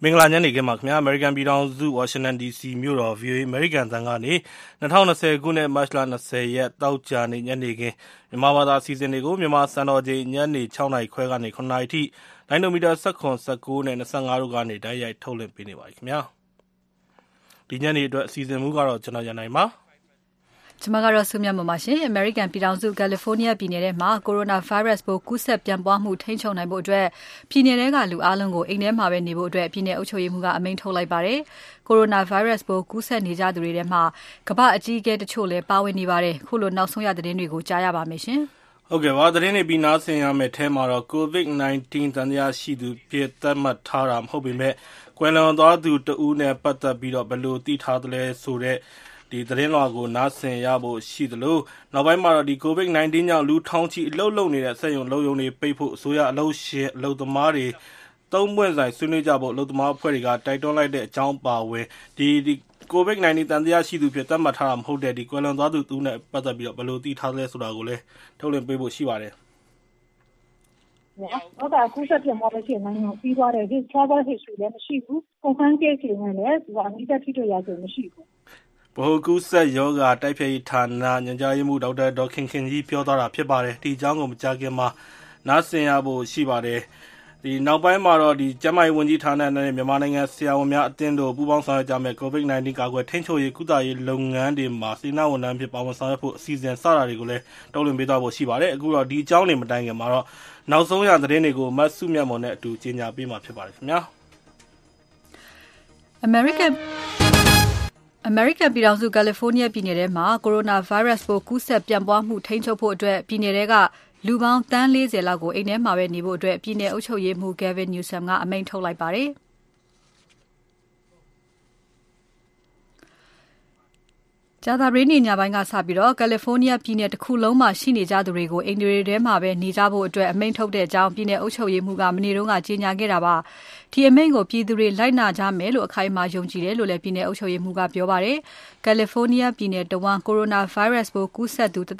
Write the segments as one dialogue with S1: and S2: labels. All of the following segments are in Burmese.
S1: မင်္ဂလာညနေခင်းပါခင်ဗျာ။အမေရိကန်ပြည်ထောင်စုဝါရှင်တန်ဒီစီမြို့တော် VOA အမေရိကန်အသံကနေ၂၀၂၀ခုနှစ်မတ်လ၂၀ရက်သောကြာနေ့ညနေခင်းမြန်မာဘာသာအစီအစဉ်တွေကိုမြန်မာစံတော်ချိန်ညနေ၆နာရီခွဲကနေ၇နာရီအထိလိုင်းဒိုမီတာ၁၇၊၁၉နဲ့၂၅တို့ကနေတိုက်ရိုက်ထုတ်လွှင့်ပေးနေပါတယ်ခင်ဗျာ။ဒီညနေအတွက်စီစဉ်မှူးကတော့ကျွန်တော်ရန်နိုင်ပါ။
S2: ကျွန်မကတော့စုမြတ်မွန်ပါရှင်။အမေရိကန်ပြည်ထောင်စု California ပြည်နယ်ထဲမှာ Coronavirus ပိုးကူးစက်ပြန့်ပွားမှုထိန်းချုပ်နိုင်ဖို့ပြည်နယ်ထဲကလူအားလုံးကိုအိမ်ထဲမှာပဲနေဖို့ပြည်နယ်အုပ်ချုပ်ရေးမှူးကအမိန့်ထုတ်လိုက်ပါတယ်။ Coronavirus ပိုးကူးစက်နေကြသူတွေထဲမှာကမ္ဘာ့အကြီးအကဲတချို့လည်းပါဝင်နေပါတယ်။ခုလိုနောက်ဆုံးရသတင်းတွေကိုကြားရပါမယ်။
S1: သတင်းတွေအပြီးနားဆင်ရမယ့်ထဲမှာတော့ COVID-19 သံသယရှိသူအဖြစ်သတ်မှတ်ထားတာမဟုတ်ပေမဲ့ကွယ်လွန်သွားသူတဦးနဲ့ပတ်သက်ပြီးဘယ်လိုသိထားသလဲဆိုတဲ့ သတင်းလွှာကို နားဆင်ရဖို့ရှိသလို နောက်ပိုင်းမှာတော့ COVID-19 ကြောင့် လူထောင်ချီ အလုပ်လုပ်နေတဲ့ စက်ရုံအလုပ်ရုံတွေ ပိတ်ဖို့ အစိုးရ၊အလုပ်ရှင်၊အလုပ်သမားတွေ သုံးပွင့်ဆိုင် ဆွေးနွေးကြဖို့ အလုပ်သမားအဖွဲ့တွေက တိုက်တွန်းလိုက်တဲ့အကြောင်း အပါအဝင် COVID-19 သံသယရှိသူအဖြစ် သတ်မှတ်ထားတာ မဟုတ်တဲ့ ကွယ်လွန်သွားသူတဦးနဲ့ ပတ်သက်ပြီး ဘယ်လိုသိထားသလဲ ဆိုတာကိုထုတ်လွှင့်ပေးဖို့ရှိပါတယ်။
S3: ရောဂါကူးစက်ပြန့်ပွားလို့ရှိရင်နိုင်ငံကိုပြီးသွားတဲ့ Travel history လည်း မရှိဘူး။ confirm case တွေနဲ့လည်းအနီးကပ်ထိတွေ့ခဲ့သူမရှိဘူး။
S1: ဗဟိုကူးစက်ရောဂါတိုက်ဖျက်ရေးဌာနညွှန်ကြားရေးမှူးဒေါက်တာဒေါ်ခင်ခင်ကြီးပြောသွားတာဖြစ်ပါတယ်။ဒီအကြောင်းကိုမကြာခင်မှာနားဆင်ရဖို့ရှိပါတယ်။နောက်ပိုင်းမှာတော့ကျန်းမာရေးဝန်ကြီးဌာနနဲ့မြန်မာနိုင်ငံဆရာဝန်များအသင်းတို့ပူးပေါင်းဆောင်ရွက်ကြမယ့် COVID-19 ကာကွယ်ထိန်းချုပ်ရေးကုသရေးလုပ်ငန်းတွေမှာစေတနာ့ဝန်ထမ်းအဖြစ်ပါဝင်ဆောင်ရွက်ဖို့အစီအစဉ်စတာတွေကိုလည်းထုတ်လွှင့်ပေးသွားဖို့ရှိပါတယ်။အခုတော့ဒီအကြောင်းတွေမတိုင်ခင်မှာနောက်ဆုံးရသတင်းတွေကိုမစုမြတ်မွန်နဲ့အတူကြေညာပေးမှာဖြစ်ပါတယ်။
S2: အမေရိကန်ပြည်ထောင်စု California ပြည်နယ်ထဲမှာ Coronavirus ပိုးကူးစက်ပြန့်ပွားမှု ထိန်းချုပ်ဖို့ ပြည်နယ်ထဲက လူပေါင်း သန်း ၄၀ လောက်ကို အိမ်ထဲမှာပဲနေဖို့ ပြည်နယ်အုပ်ချုပ်ရေးမှူး Gavin Newsom က အမိန့်ထုတ်လိုက်ပါတယ်။ကြာသပတေးနေ့ညပိုင်းကစပြီး California ပြည်နယ်တခုလုံးမှာ ရှိနေကြသူတွေကို အိမ်တွေထဲမှာပဲ နေကြဖို့ အမိန့်ထုတ်ကြောင်း ပြည်နယ်အုပ်ချုပ်ရေးမှူးက မနေ့က ကြေညာခဲ့တာပါ။ ဒီအမိန့်ကိုပြည်သူတွေလိုက်နာကြမယ်လို့အခိုင်အမာယုံကြည်တယ်လို့လည်းပြည်နယ်အုပ်ချုပ်ရေးမှူးကပြောပါတယ်။ California ပြည်နယ်တဝန်း Coronavirus ပိုးကူးစက်သူ၁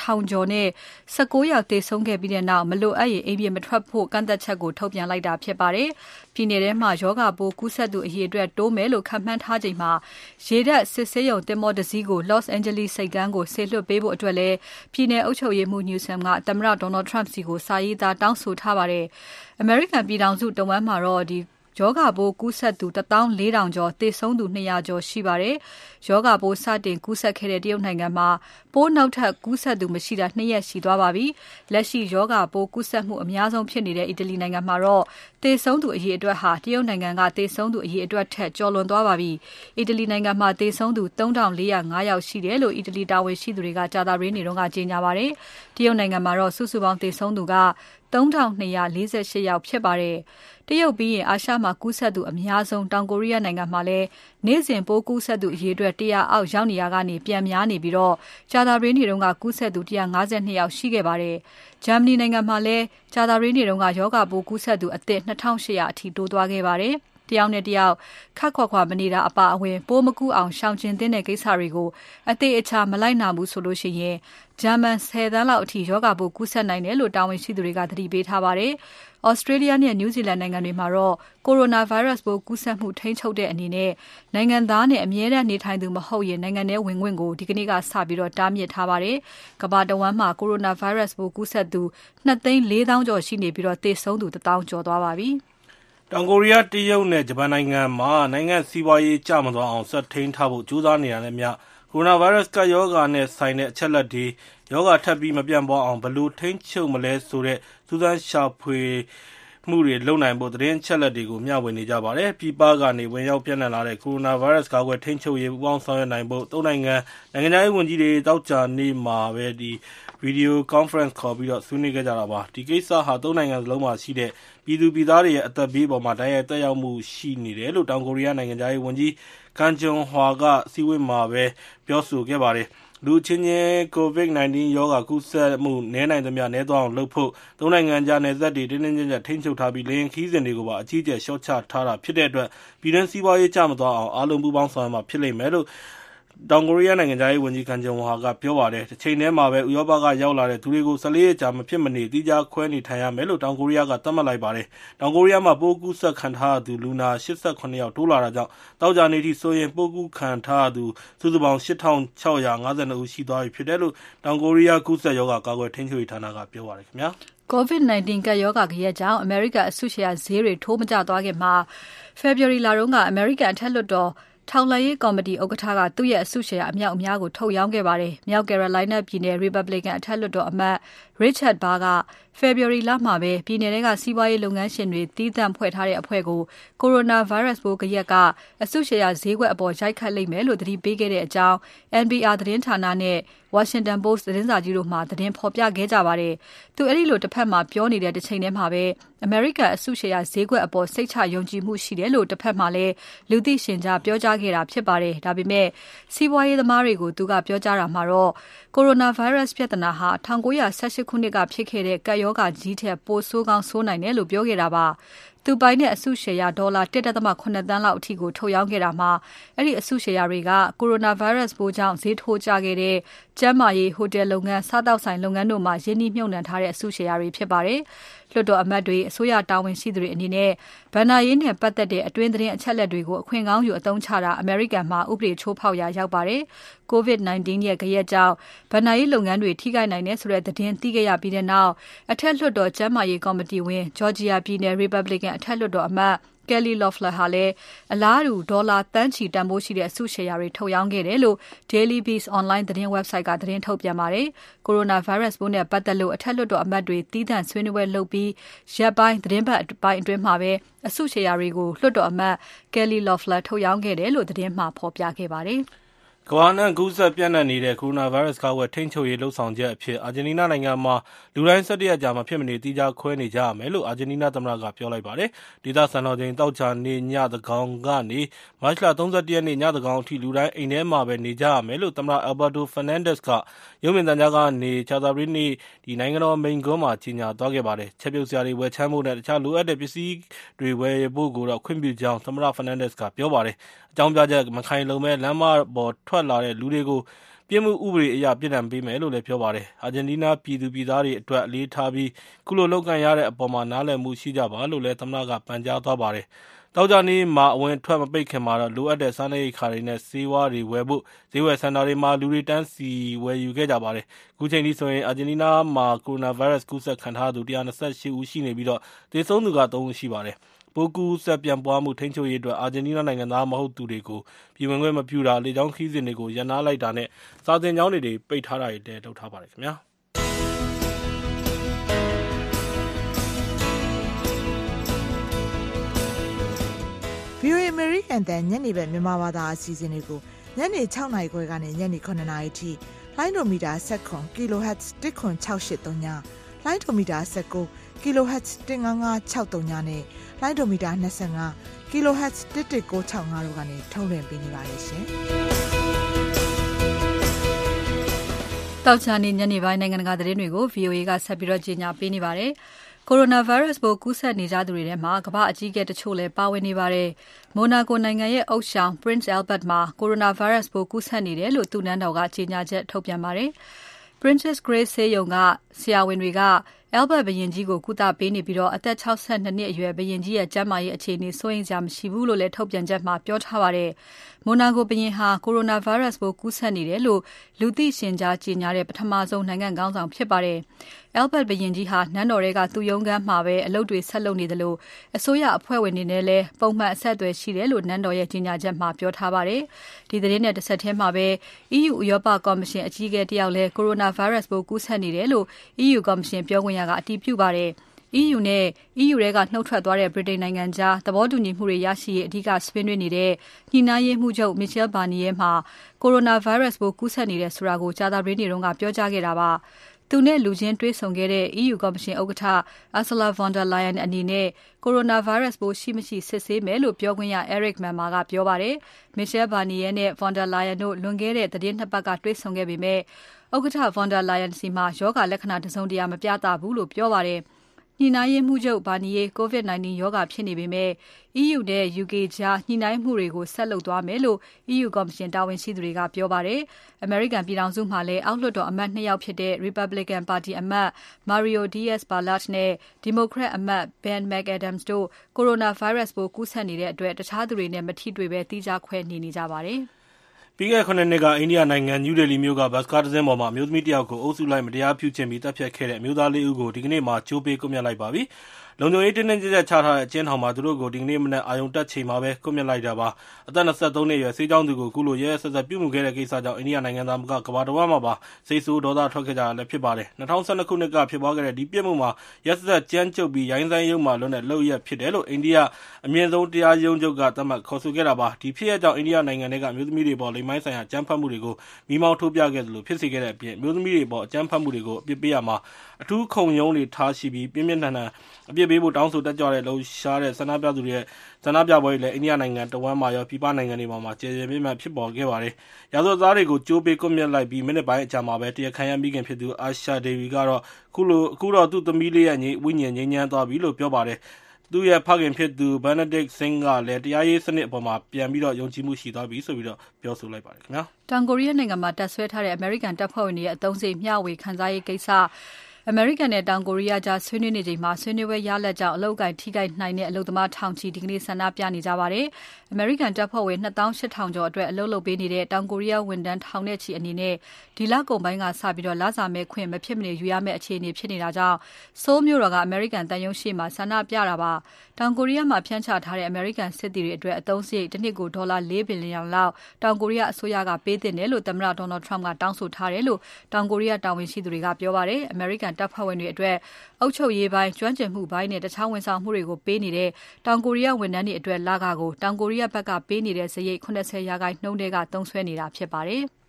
S2: ထောင်ကျော်နဲ့၁၉ယောက်သေဆုံးခဲ့ပြီးနောက်မလိုအပ်ရင်အိမ်ပြင်မထွက်ဖို့ကန့်သတ်ချက်ကိုထုတ်ပြန်လိုက်တာဖြစ်ပါတယ်။ပြည်နယ်ထဲမှာရောဂါပိုးကူးစက်သူအရေအတွက်တိုးမယ်လို့ခန့်မှန်းထားချိန်မှာရေတပ်စစ်ဆေးရုံသင်္ဘောတစီးကို Los Angeles ဆိပ်ကမ်းကိုစေလွှတ်ပေးဖို့လည်းပြည်နယ်အုပ်ချုပ်ရေးမှူး Newsom ကသမ္မတ Donald Trump ဆီကိုစာရေးသားတောင်းဆိုထားပါတယ်။ အမေရိကန်ပြည်ထောင်စုတဝန်းမှာတော့ ရောဂါပိုးကူးစက်သူ၁သောင်း၄ထောင်ကျော်၊သေဆုံးသူ ၂၀၀ ကျော်ရှိပါတယ်။ရောဂါပိုးစတင်ကူးစက်ခဲ့တဲ့ တရုတ်နိုင်ငံမှာ ပိုးနောက်ထပ်ကူးစက်သူ မရှိတာ ၂ ရက်ရှိသွားပါပြီ။လက်ရှိရောဂါပိုးကူးစက်မှုအများဆုံးဖြစ်နေတဲ့ အီတလီနိုင်ငံမှာတော့ သေဆုံးသူအရေအတွက်ဟာ တရုတ်နိုင်ငံက သေဆုံးသူအရေအတွက်ထက် ကျော်လွန်သွားပါပြီ။အီတလီနိုင်ငံမှာ သေဆုံးသူ၃ထောင့်၄၀၅ ယောက်ရှိတယ်လို့ အီတလီတာဝန်ရှိသူတွေက ကြာသပတေးနေ့က ကြေညာပါတယ်။ တရုတ်နိုင်ငံမှာတော့စုစုပေါင်းသေဆုံးသူ၃ထောင့်၂၄၈ယောက်ဖြစ်ပါတယ်။တရုတ်ပြီးရင်အာရှမှာကူးစက်သူအများဆုံးတောင်ကိုရီးယားနိုင်ငံမှာလည်းနေ့စဉ်ပိုးကူးစက်သူအရေအတွက်၁၀၀အောက်ရောက်နေရာကနေပြန်များနေပြီးကြာသပတေးနေ့ကကူးစက်သူ၁၅၂ယောက်ရှိခဲ့ပါတယ်။ဂျာမနီနိုင်ငံမှာလည်းကြာသပတေးနေ့ကရောဂါပိုးကူးစက်သူအသစ်၂၈၀၀အထိတိုးသွားခဲ့ပါတယ်။ တယောက်နဲ့တယောက်ခပ်ခွာခွာမနေတာအပါအဝင်ပိုးမကူးအောင်ရှောင်ကြဉ်သင့်တဲ့ကိစ္စတွေကိုအသေအချာမလိုက်နာဘူးဆိုရင်ဂျာမန်၁၀သန်းလောက်အထိရောဂါပိုးကူးစက်နိုင်တယ်လို့တာဝန်ရှိသူတွေကသတိပေးထားပါတယ်။ Australia နဲ့ New Zealand နိုင်ငံတွေမှာတော့ Coronavirus ပိုးကူးစက်မှုထိန်းချုပ်တဲ့အနေနဲ့နိုင်ငံသားနဲ့အမြဲတမ်းနေထိုင်သူမဟုတ်ရင်နိုင်ငံထဲဝင်ခွင့်ကိုဒီနေ့ကစပြီးတားမြစ်ထားပါတယ်။ကမ္ဘာတဝန်းမှာ Coronavirus ပိုးကူးစက်သူ၂သိန်း၄သောင်းကျော်ရှိနေပြီးသေဆုံးသူ၁သောင်းကျော်သွားပါပြီ။
S1: တောင်ကိုရီးယား၊တရုတ်နဲ့ ဂျပန်နိုင်ငံမှာ နိုင်ငံ့စီးပွားရေး ကျမသွားအောင် ဆက်ထိန်းထားဖို့ ကြိုးစားနေတာနဲ့အမျှ Coronavirus ကပ်ရောဂါနဲ့ဆိုင်တဲ့ အချက်အလက်တွေ၊ရောဂါထပ်ပြီး မပြန့်ပွားအောင် ဘယ်လိုထိန်းချုပ်မလဲဆိုတဲ့ စူးစမ်းရှာဖွေမှုတွေ လုပ်နိုင်ဖို့ သတင်းအချက်အလက်တွေကို မျှဝေနေကြပါတယ်။ပြည်ပကနေ ဝင်ရောက်ပျံ့နှံ့လာတဲ့ Coronavirus ကာကွယ်ထိန်းချုပ်ရေး ပူးပေါင်းဆောင်ရွက်နိုင်ဖို့သုံးနိုင်ငံ နိုင်ငံခြားရေးဝန်ကြီးတွေ သောကြာနေ့မှာ Video Conference ခေါ်ပြီးဆွေးနွေးခဲ့ကြတာပါ။ဒီကိစ္စဟာသုံးနိုင်ငံစလုံးမှာရှိတဲ့ ပြည်သူပြည်သားတွေရဲ့ အသက်ဘေးအပေါ်တိုက်ရိုက်သက်ရောက်မှု ရှိနေတယ်လို့ တောင်ကိုရီးယား နိုင်ငံခြားရေးဝန်ကြီး Kang Kyung-Wha က အစည်းအဝေးမှာပြောဆိုခဲ့ပါတယ်။လူအချင်းချင်း COVID-19 ရောဂါ ကူးစက်မှု နည်းနိုင်သမျှ နည်းသွားအောင်လုပ်ဖို့သုံးနိုင်ငံကြား နယ်စပ်တွေ တင်းတင်းကြပ်ကြပ် ထိန်းချုပ်ထားပြီး လေယာဉ်ခရီးစဉ်တွေကိုပါ အကြီးအကျယ် လျှော့ချထားတာ ဖြစ်တဲ့အတွက် ပြည်တွင်းစီးပွားရေး ကျမသွားအောင် အားလုံး ပူးပေါင်းဆောင်ရွက်မှဖြစ်လိမ့်မယ်လို့ တောင်ကိုရီးယားနိုင်ငံခြားရေးဝန်ကြီး Kang Kyung-wha က ပြောပါတယ်။တချိန်တည်းမှာပဲ ဥရောပက ရောက်လာတဲ့သူတွေကို ၁၄ ရက်ကြာ မဖြစ်မနေ သီးခြားခွဲနေထိုင်ရမယ်လို့ တောင်ကိုရီးယားက သတ်မှတ်လိုက်ပါတယ်။တောင်ကိုရီးယားမှာ ပိုးကူးစက်ခံထားရသူ လူနာ ၈၇ ယောက် တိုးလာတာကြောင့် သောကြာနေ့အထိဆိုရင် ပိုးကူးခံထားရသူ စုစုပေါင်း ၈,၆၅၂ ဦး ရှိသွားပြီဖြစ်တယ်လို့ တောင်ကိုရီးယား ကူးစက်ရောဂါ ကာကွယ်ထိန်းချုပ်ရေးဌာနက ပြောပါတယ်။
S2: COVID-19 ကပ်ရောဂါဂယက်ကြောင့် အမေရိကန်အစုရှယ်ယာဈေးတွေ ထိုးမကျသွားခင် ဖေဖော်ဝါရီလတုန်းက အမေရိကန်အထက်လွှတ်တော် ထောက်လှမ်းရေးကော်မတီဥက္ကဋ္ဌက သူ့ရဲ့အစုရှယ်ယာအမြောက်အများကို ထုတ်ရောင်းခဲ့ပါတယ်။မြောက် Carolina ပြည်နယ် Republican အထက်လွှတ်တော်အမတ် Richard Burr ကဖေဖော်ဝါရီလမှာပဲ ပြည်နယ်ထဲက စီးပွားရေးလုပ်ငန်းရှင်တွေ သီးသန့်ဖွဲ့ထားတဲ့အဖွဲ့ကို Coronavirus ပိုးဂယက်က အစုရှယ်ယာဈေးကွက်အပေါ် ရိုက်ခတ်လိမ့်မယ်လို့ သတိပေးခဲ့တဲ့အကြောင်း NPR သတင်းဌာနနဲ့ Washington Post သတင်းစာကြီးတို့မှာ သတင်းဖော်ပြခဲ့ကြပါတယ်။သူအဲဒီလို တဖက်မှာ ပြောနေတဲ့ တချိန်ထဲမှာပဲအမေရိကန်အစုရှယ်ယာဈေးကွက်အပေါ် စိတ်ချယုံကြည်မှုရှိတယ်လို့ တဖက်မှာလည်း လူသိရှင်ကြား ပြောကြားခဲ့တာဖြစ်ပါတယ်။ဒါပေမဲ့ စီးပွားရေးသမားတွေကို သူကပြောကြားရာမှာတော့ Coronavirus ပြဿနာဟာ ၁၉၁၈ ခုနှစ်ကဖြစ်ခဲ့တဲ့ ကပ်ရောဂါကြီးထက် ပိုဆိုးကောင်း ဆိုးနိုင်တယ်လို့ ပြောခဲ့တာပါ။သူပိုင်တဲ့ အစုရှယ်ယာ ဒေါ်လာ ၁.၇ သန်းလောက်အထိကို ထုတ်ရောင်းခဲ့တာမှာ အဲဒီအစုရှယ်ယာတွေက Coronavirus ပိုးကြောင့် ဈေးထိုးကျခဲ့တဲ့ ကျန်းမာရေး၊ဟိုတယ်လုပ်ငန်း၊စားသောက်ဆိုင်လုပ်ငန်းတို့မှာ ရင်းနှီးမြှုပ်နှံထားတဲ့ အစုရှယ်ယာတွေဖြစ်ပါတယ်။ လွှတ်တော်အမတ်တွေ၊အစိုးရတာဝန်ရှိသူတွေအနေနဲ့ ဘဏ္ဍာရေးနဲ့ပတ်သက်တဲ့ အတွင်းသတင်းအချက်အလက်တွေကို အခွင့်ကောင်းယူအသုံးချတာ အမေရိကန်မှာ ဥပဒေချိုးဖောက်ရာ ရောက်ပါတယ်။ COVID-19 ရဲ့ဂယက်ကြောင့် ဘဏ္ဍာရေးလုပ်ငန်းတွေ ထိခိုက်နိုင်တယ်ဆိုတဲ့သတင်း သိခဲ့ရပြီးနောက် အထက်လွှတ်တော် ကျန်းမာရေးကော်မတီဝင် Georgia ပြည်နယ် Republican အထက်လွှတ်တော်အမတ် Kelly Loeffler ဟာလည်းအလားတူဒေါ်လာသန်းချီတန်ဖိုးရှိတဲ့အစုရှယ်ယာတွေထုတ်ရောင်းခဲ့တယ်လို့ Daily Beast အွန်လိုင်းသတင်း Website ကသတင်းထုတ်ပြန်ပါတယ်။ Coronavirus ပိုးနဲ့ပတ်သက်လို့အထက်လွှတ်တော်အမတ်တွေသီးသန့်ဆွေးနွေးပွဲလုပ်ပြီးရက်ပိုင်းသီတင်းပတ်ပိုင်းအတွင်းမှာပဲအစုရှယ်ယာတွေကိုလွှတ်တော်အမတ် Kelly Loeffler ထုတ်ရောင်းခဲ့တယ်လို့သတင်းမှာဖော်ပြခဲ့ပါတယ်။
S1: ကမ္ဘာအနှံ့ကူးစက်ပျံ့နှံ့နေတဲ့ Coronavirus ကာကွယ်ထိန်းချုပ်ရေး လုပ်ဆောင်ချက်အဖြစ် အာဂျင်တီးနားနိုင်ငံမှာ လူတိုင်း ၁၁ ရက်ကြာ မဖြစ်မနေ သီးခြားခွဲနေကြရမယ်လို့ အာဂျင်တီးနားသမ္မတက ပြောလိုက်ပါတယ်။ဒေသစံတော်ချိန် သောကြာနေ့ ညသန်းခေါင်ကနေ မတ်လ ၃၁ ရက်နေ့ ညသန်းခေါင်အထိ လူတိုင်း အိမ်ထဲမှာပဲ နေကြရမယ်လို့ သမ္မတ Alberto Fernandez က ရုပ်မြင်သံကြားကနေ ကြာသပတေးနေ့ နိုင်ငံတော်မိန့်ခွန်းမှာ ကြေညာသွားခဲ့ပါတယ်။ချက်ပြုတ်စရာတွေ ဝယ်ခြမ်းဖို့နဲ့ တခြားလိုအပ်တဲ့ ပစ္စည်းတွေ ဝယ်ဖို့ကိုတော့ ခွင့်ပြုကြောင်း သမ္မတ Fernandez က ပြောပါတယ်။ အကြောင်းပြချက်မခိုင်လုံဘဲလမ်းပေါ်ထွက်လာတဲ့လူတွေကိုပြစ်မှုဥပဒေအရပြစ်ဒဏ်ပေးမယ်လို့လည်းပြောပါတယ်။အာဂျင်တီးနားပြည်သူပြည်သားတွေအတွက်အလေးထားပြီးခုလိုလုပ်ကိုင်ရတဲ့အပေါ်နားလည်မှုရှိကြပါလို့လည်းသမ္မတကပန်ကြားသွားပါတယ်။သောကြာနေ့မှာအဝင်အထွက်မပိတ်ခင်မှာတော့လိုအပ်တဲ့စားနပ်ရိက္ခာတွေနဲ့ဆေးဝါးတွေဝယ်ဖို့ဈေးဝယ်စင်တာတွေမှာလူတွေတန်းစီဝယ်ယူခဲ့ကြပါတယ်။ခုချိန်ထိဆိုရင်အာဂျင်တီးနားမှာ Coronavirus ကူးစက်ခံထားရသူ၁၂၈ဦးရှိနေပြီးသေဆုံးသူက၃ဦးရှိပါတယ်။ ပိုးကူးစက်ပြန့်ပွားမှု ထိန်းချုပ်ရေးအတွက် အာဂျင်တီးနားနိုင်ငံသား မဟုတ်သူတွေကို ပြည်ဝင်ခွင့်မပြုတာ၊လေကြောင်းခရီးစဉ်တွေကို ရပ်နားလိုက်တာနဲ့ စာသင်ကျောင်းတွေပိတ်ထားတာတွေလည်း လုပ်ထားပါတယ်။
S4: VOA အမေရိကန်အသံ ညနေဘက် မြန်မာဘာသာအစီအစဉ်တွေကို ညနေ၆နာရီခွဲကနေ ညနေ၇နာရီအထိ လိုင်းဒိုမီတာ ၁၇ kHz ၁၇၆၈၃ ည လိုင်းဒိုမီတာ ၁၉ kHz ၁၅၅၆၃ညနဲ့လိုင်းဒိုမီတာ၂၅ kHz ၁၁၉၆၅တို့ကနေထုတ်လွှင့်ပေးနေပါတယ်ရှင်။
S2: သောကြာနေ့ညနေပိုင်းနိုင်ငံတကာသတင်းတွေကို VOA ကဆက်ပြီးကြေညာပေးနေပါတယ်။ Coronavirus ပိုးကူးစက်နေကြသူတွေထဲမှာကမ္ဘာ့အကြီးအကဲတချို့လည်းပါဝင်နေပါတယ်။ Monaco နိုင်ငံရဲ့ဥသျှောင် Prince Albert မှာ Coronavirus ပိုးကူးစက်နေတယ်လို့သူ့နန်းတော်ကကြေညာချက်ထုတ်ပြန်ပါတယ်။ Princess Grace ဆေးရုံကဆရာဝန်တွေက Albert ဘုရင်ကြီးကို ကုသပေးနေပြီးအသက် ၆၂ နှစ်အရွယ် ဘုရင်ကြီးရဲ့ ကျန်းမာရေးအခြေအနေ စိုးရိမ်စရာမရှိဘူးလို့လည်း ထုတ်ပြန်ချက်မှာ ပြောထားပါတယ်။ Monaco ဘုရင်ဟာ Coronavirus ပိုးကူးစက်နေတယ်လို့ လူသိရှင်ကြား ကြေညာတဲ့ ပထမဆုံး နိုင်ငံခေါင်းဆောင်ဖြစ်ပါတယ်။ Albert ဘုရင်ကြီးဟာ နန်းတော်ထဲက သူ့ရုံးခန်းမှာပဲ အလုပ်တွေဆက်လုပ်နေသလို အစိုးရအဖွဲ့ဝင်တွေနဲ့လည်း ပုံမှန်အဆက်အသွယ်ရှိတယ်လို့ နန်းတော်ရဲ့ ကြေညာချက်မှာ ပြောထားပါတယ်။ဒီသတင်းနဲ့ တဆက်ထဲမှာပဲ EU ဥရောပကော်မရှင် အကြီးအကဲတယောက်လည်း Coronavirus ပိုး ကူးစက်နေတယ်လို့ EU ကော်မရှင်ပြောခွင့်ရက အတည်ပြုပါတယ်။ EU နဲ့ EU ထဲကနုတ်ထွက်သွားတဲ့ ဗြိတိန်နိုင်ငံကြား သဘောတူညီမှုတွေရရှိရေး အဓိကဆွေးနွေးနေတဲ့ ညှိနှိုင်းရေးမှူးချုပ် Michel Barnier မှာ Coronavirus ပိုးကူးစက်နေတယ်ဆိုတာကို ကြာသပတေးနေ့က ပြောကြားခဲ့တာပါ။သူနဲ့ လူချင်းတွေ့ဆုံခဲ့တဲ့ EU ကော်မရှင်ဥက္ကဋ္ဌ Ursula von der Leyen အနေနဲ့ Coronavirus ပိုးရှိမရှိ စစ်ဆေးမယ်လို့ ပြောခွင့်ရ Eric Mamer ကပြောပါတယ်။ Michel Barnier နဲ့ von der Leyen တို့ လွန်ခဲ့တဲ့ သီတင်း ၂ ပတ်က တွေ့ဆုံခဲ့ပေမဲ့ ဥက္ကဋ္ဌ von der Leyen ဆီမှာ ရောဂါလက္ခဏာ တစုံတရာ မပြသဘူးလို့ ပြောပါတယ်။ ညှိနှိုင်းရေးမှူးချုပ် Barnier COVID-19 ရောဂါဖြစ်နေပေမဲ့ EU နဲ့ UK ကြား ညှိနှိုင်းမှုတွေကို ဆက်လုပ်သွားမယ်လို့ EU ကော်မရှင်တာဝန်ရှိသူတွေက ပြောပါတယ်။အမေရိကန်ပြည်ထောင်စုမှာလည်း အောက်လွှတ်တော်အမတ် ၂ ယောက်ဖြစ်တဲ့ Republican ပါတီအမတ် Mario Diaz-Balart နဲ့ Democrat အမတ် Ben McAdams တို့ Coronavirus ပိုးကူးစက်နေတဲ့အတွက် တခြားသူတွေနဲ့ မထိတွေ့ဘဲ သီးခြားခွဲနေနေကြပါတယ်။
S1: ပြီးခဲ့တဲ့ ၇ နှစ်က အိန္ဒိယနိုင်ငံ New Delhi မြို့က ဘတ်စ်ကားတစင်းပေါ်မှာ အမျိုးသမီးတယောက်ကို အုပ်စုလိုက် မတရားပြုကျင့်ပြီး သတ်ဖြတ်ခဲ့တဲ့ အမျိုးသား ၄ ဦးကို ဒီကနေ့မှာ ကြိုးပေးကွပ်မျက်လိုက်ပါပြီ။ လုံခြုံရေးတင်းတင်းကျပ်ကျပ်ချထားတဲ့အကျဉ်းထောင်မှာ သူတို့ကို ဒီကနေ့မနက်အရုဏ်တက်ချိန်မှာပဲ ကွပ်မျက်လိုက်တာပါ။အသက် ၂၃ နှစ်အရွယ် ဆေးကျောင်းသူကိုခုလို ရက်ရက်စက်စက်ပြုမူခဲ့တဲ့ကိစ္စကြောင့် အိန္ဒိယနိုင်ငံသာမက ကမ္ဘာတဝန်းမှာပါ စိတ်ဆိုးဒေါသထွက်ခဲ့ကြတာဖြစ်ပါတယ်။၂၀၁၂ ခုနှစ်က ဖြစ်ပွားခဲ့တဲ့ ဒီပြစ်မှုမှာရက်စက်စက်ကြမ်းကြုတ်ပြီး ရိုင်းစိုင်းယုတ်မာလွန်းတဲ့ လုပ်ရပ်ဖြစ်တယ်လို့ အိန္ဒိယ အမြင့်ဆုံးတရားရုံးချုပ်က သတ်မှတ်ခေါ်ဆိုခဲ့တာပါ။ဒီဖြစ်ရပ်ကြောင့် အိန္ဒိယနိုင်ငံထဲက အမျိုးသမီးတွေအပေါ် လိင်ပိုင်းဆိုင်ရာ အကြမ်းဖက်မှုတွေကို မီးမောင်းထိုးပြခဲ့သလို ဖြစ်စေခဲ့တဲ့အပြင် အမျိုးသမီးတွေအပေါ် အကြမ်းဖက်မှုတွေကို အပြစ်ပေးရာမှာ အထူးခုန်ရုံးတွေထားရှိပြီး ပြင်းပြင်းထန်ထန် အပြစ်ပေးဖို့တောင်းဆိုတက်ကြွလှုပ်ရှားတဲ့ဆန္ဒပြသူတွေရဲ့ဆန္ဒပြပွဲတွေလည်းအိန္ဒိယနိုင်ငံတဝန်းမှာရောပြည်ပနိုင်ငံတွေမှာပါကျယ်ကျယ်ပြန့်ပြန့်ဖြစ်ပေါ်ခဲ့ပါတယ်။ရာဇဝတ်သားတွေကိုကြိုးပေးကွပ်မျက်လိုက်ပြီးမိနစ်ပိုင်းအကြာမှာပဲတရားခံရဲ့မိခင်ဖြစ်သူ Asha Devi ကတော့အခုတော့သူ့သမီးလေးရဲ့ဝိညာဉ်ငြိမ်းချမ်းသွားပြီလို့ပြောပါတယ်။သူ့ရဲ့ဖခင်ဖြစ်သူ Benedict Singh ကလည်းတရားရေးစနစ်အပေါ်ပြန်ပြီးယုံကြည်မှုရှိသွားပြီလို့ပြောဆိုလိုက်ပါတယ်။
S2: တောင်ကိုရီးယားနိုင်ငံမှာတပ်စွဲထားတဲ့အမေရိကန်တပ်ဖွဲ့ဝင်တွေရဲ့အသုံးစရိတ်မျှဝေခံစားရေးကိစ္စ အမေရိကန်နဲ့ တောင်ကိုရီးယားကြား ဆွေးနွေးနေချိန်မှာ ဆွေးနွေးပွဲရလဒ်ကြောင့် အလုပ်အကိုင်ထိခိုက်နိုင်တဲ့ အလုပ်သမားထောင်ချီ ဒီကနေ့ ဆန္ဒပြနေကြပါတယ်။အမေရိကန်တပ်ဖွဲ့ဝင် ၂၈,၀၀၀ ကျော်အတွက် အလုပ်လုပ်ပေးနေတဲ့ တောင်ကိုရီးယားဝန်ထမ်း ထောင်နဲ့ချီအနေနဲ့ ဒီလကုန်ပိုင်းကစပြီး လစာမဲ့ခွင့် မဖြစ်မနေယူရမယ့် အခြေအနေဖြစ်နေတာကြောင့် ဆိုးလ်မြို့တော်က အမေရိကန်သံရုံးရှေ့မှာ ဆန္ဒပြတာပါ။တောင်ကိုရီးယားမှာ ဖြန့်ချထားတဲ့ အမေရိကန်စစ်သည်တွေအတွက် အသုံးစရိတ် တနှစ်ကို ဒေါ်လာ ၄ ဘီလျံလောက် တောင်ကိုရီးယားအစိုးရက ပေးသင့်တယ်လို့ သမ္မတ Donald Trump ကတောင်းဆိုထားတယ်လို့ တောင်ကိုရီးယားတာဝန်ရှိသူတွေက ပြောပါတယ်။အမေရိကန်တပ်ဖွဲ့ဝင်တွေအတွက် အုပ်ချုပ်ရေးပိုင်း၊ကျွမ်းကျင်မှုပိုင်းနဲ့ တခြားဝန်ဆောင်မှုတွေကိုပေးနေတဲ့ တောင်ကိုရီးယားဝန်ထမ်းတွေအတွက် လခကို တောင်ကိုရီးယားဘက်ကပေးနေတဲ့ စရိတ် ၇၀%ထဲက သုံးစွဲနေတာဖြစ်ပါတယ်။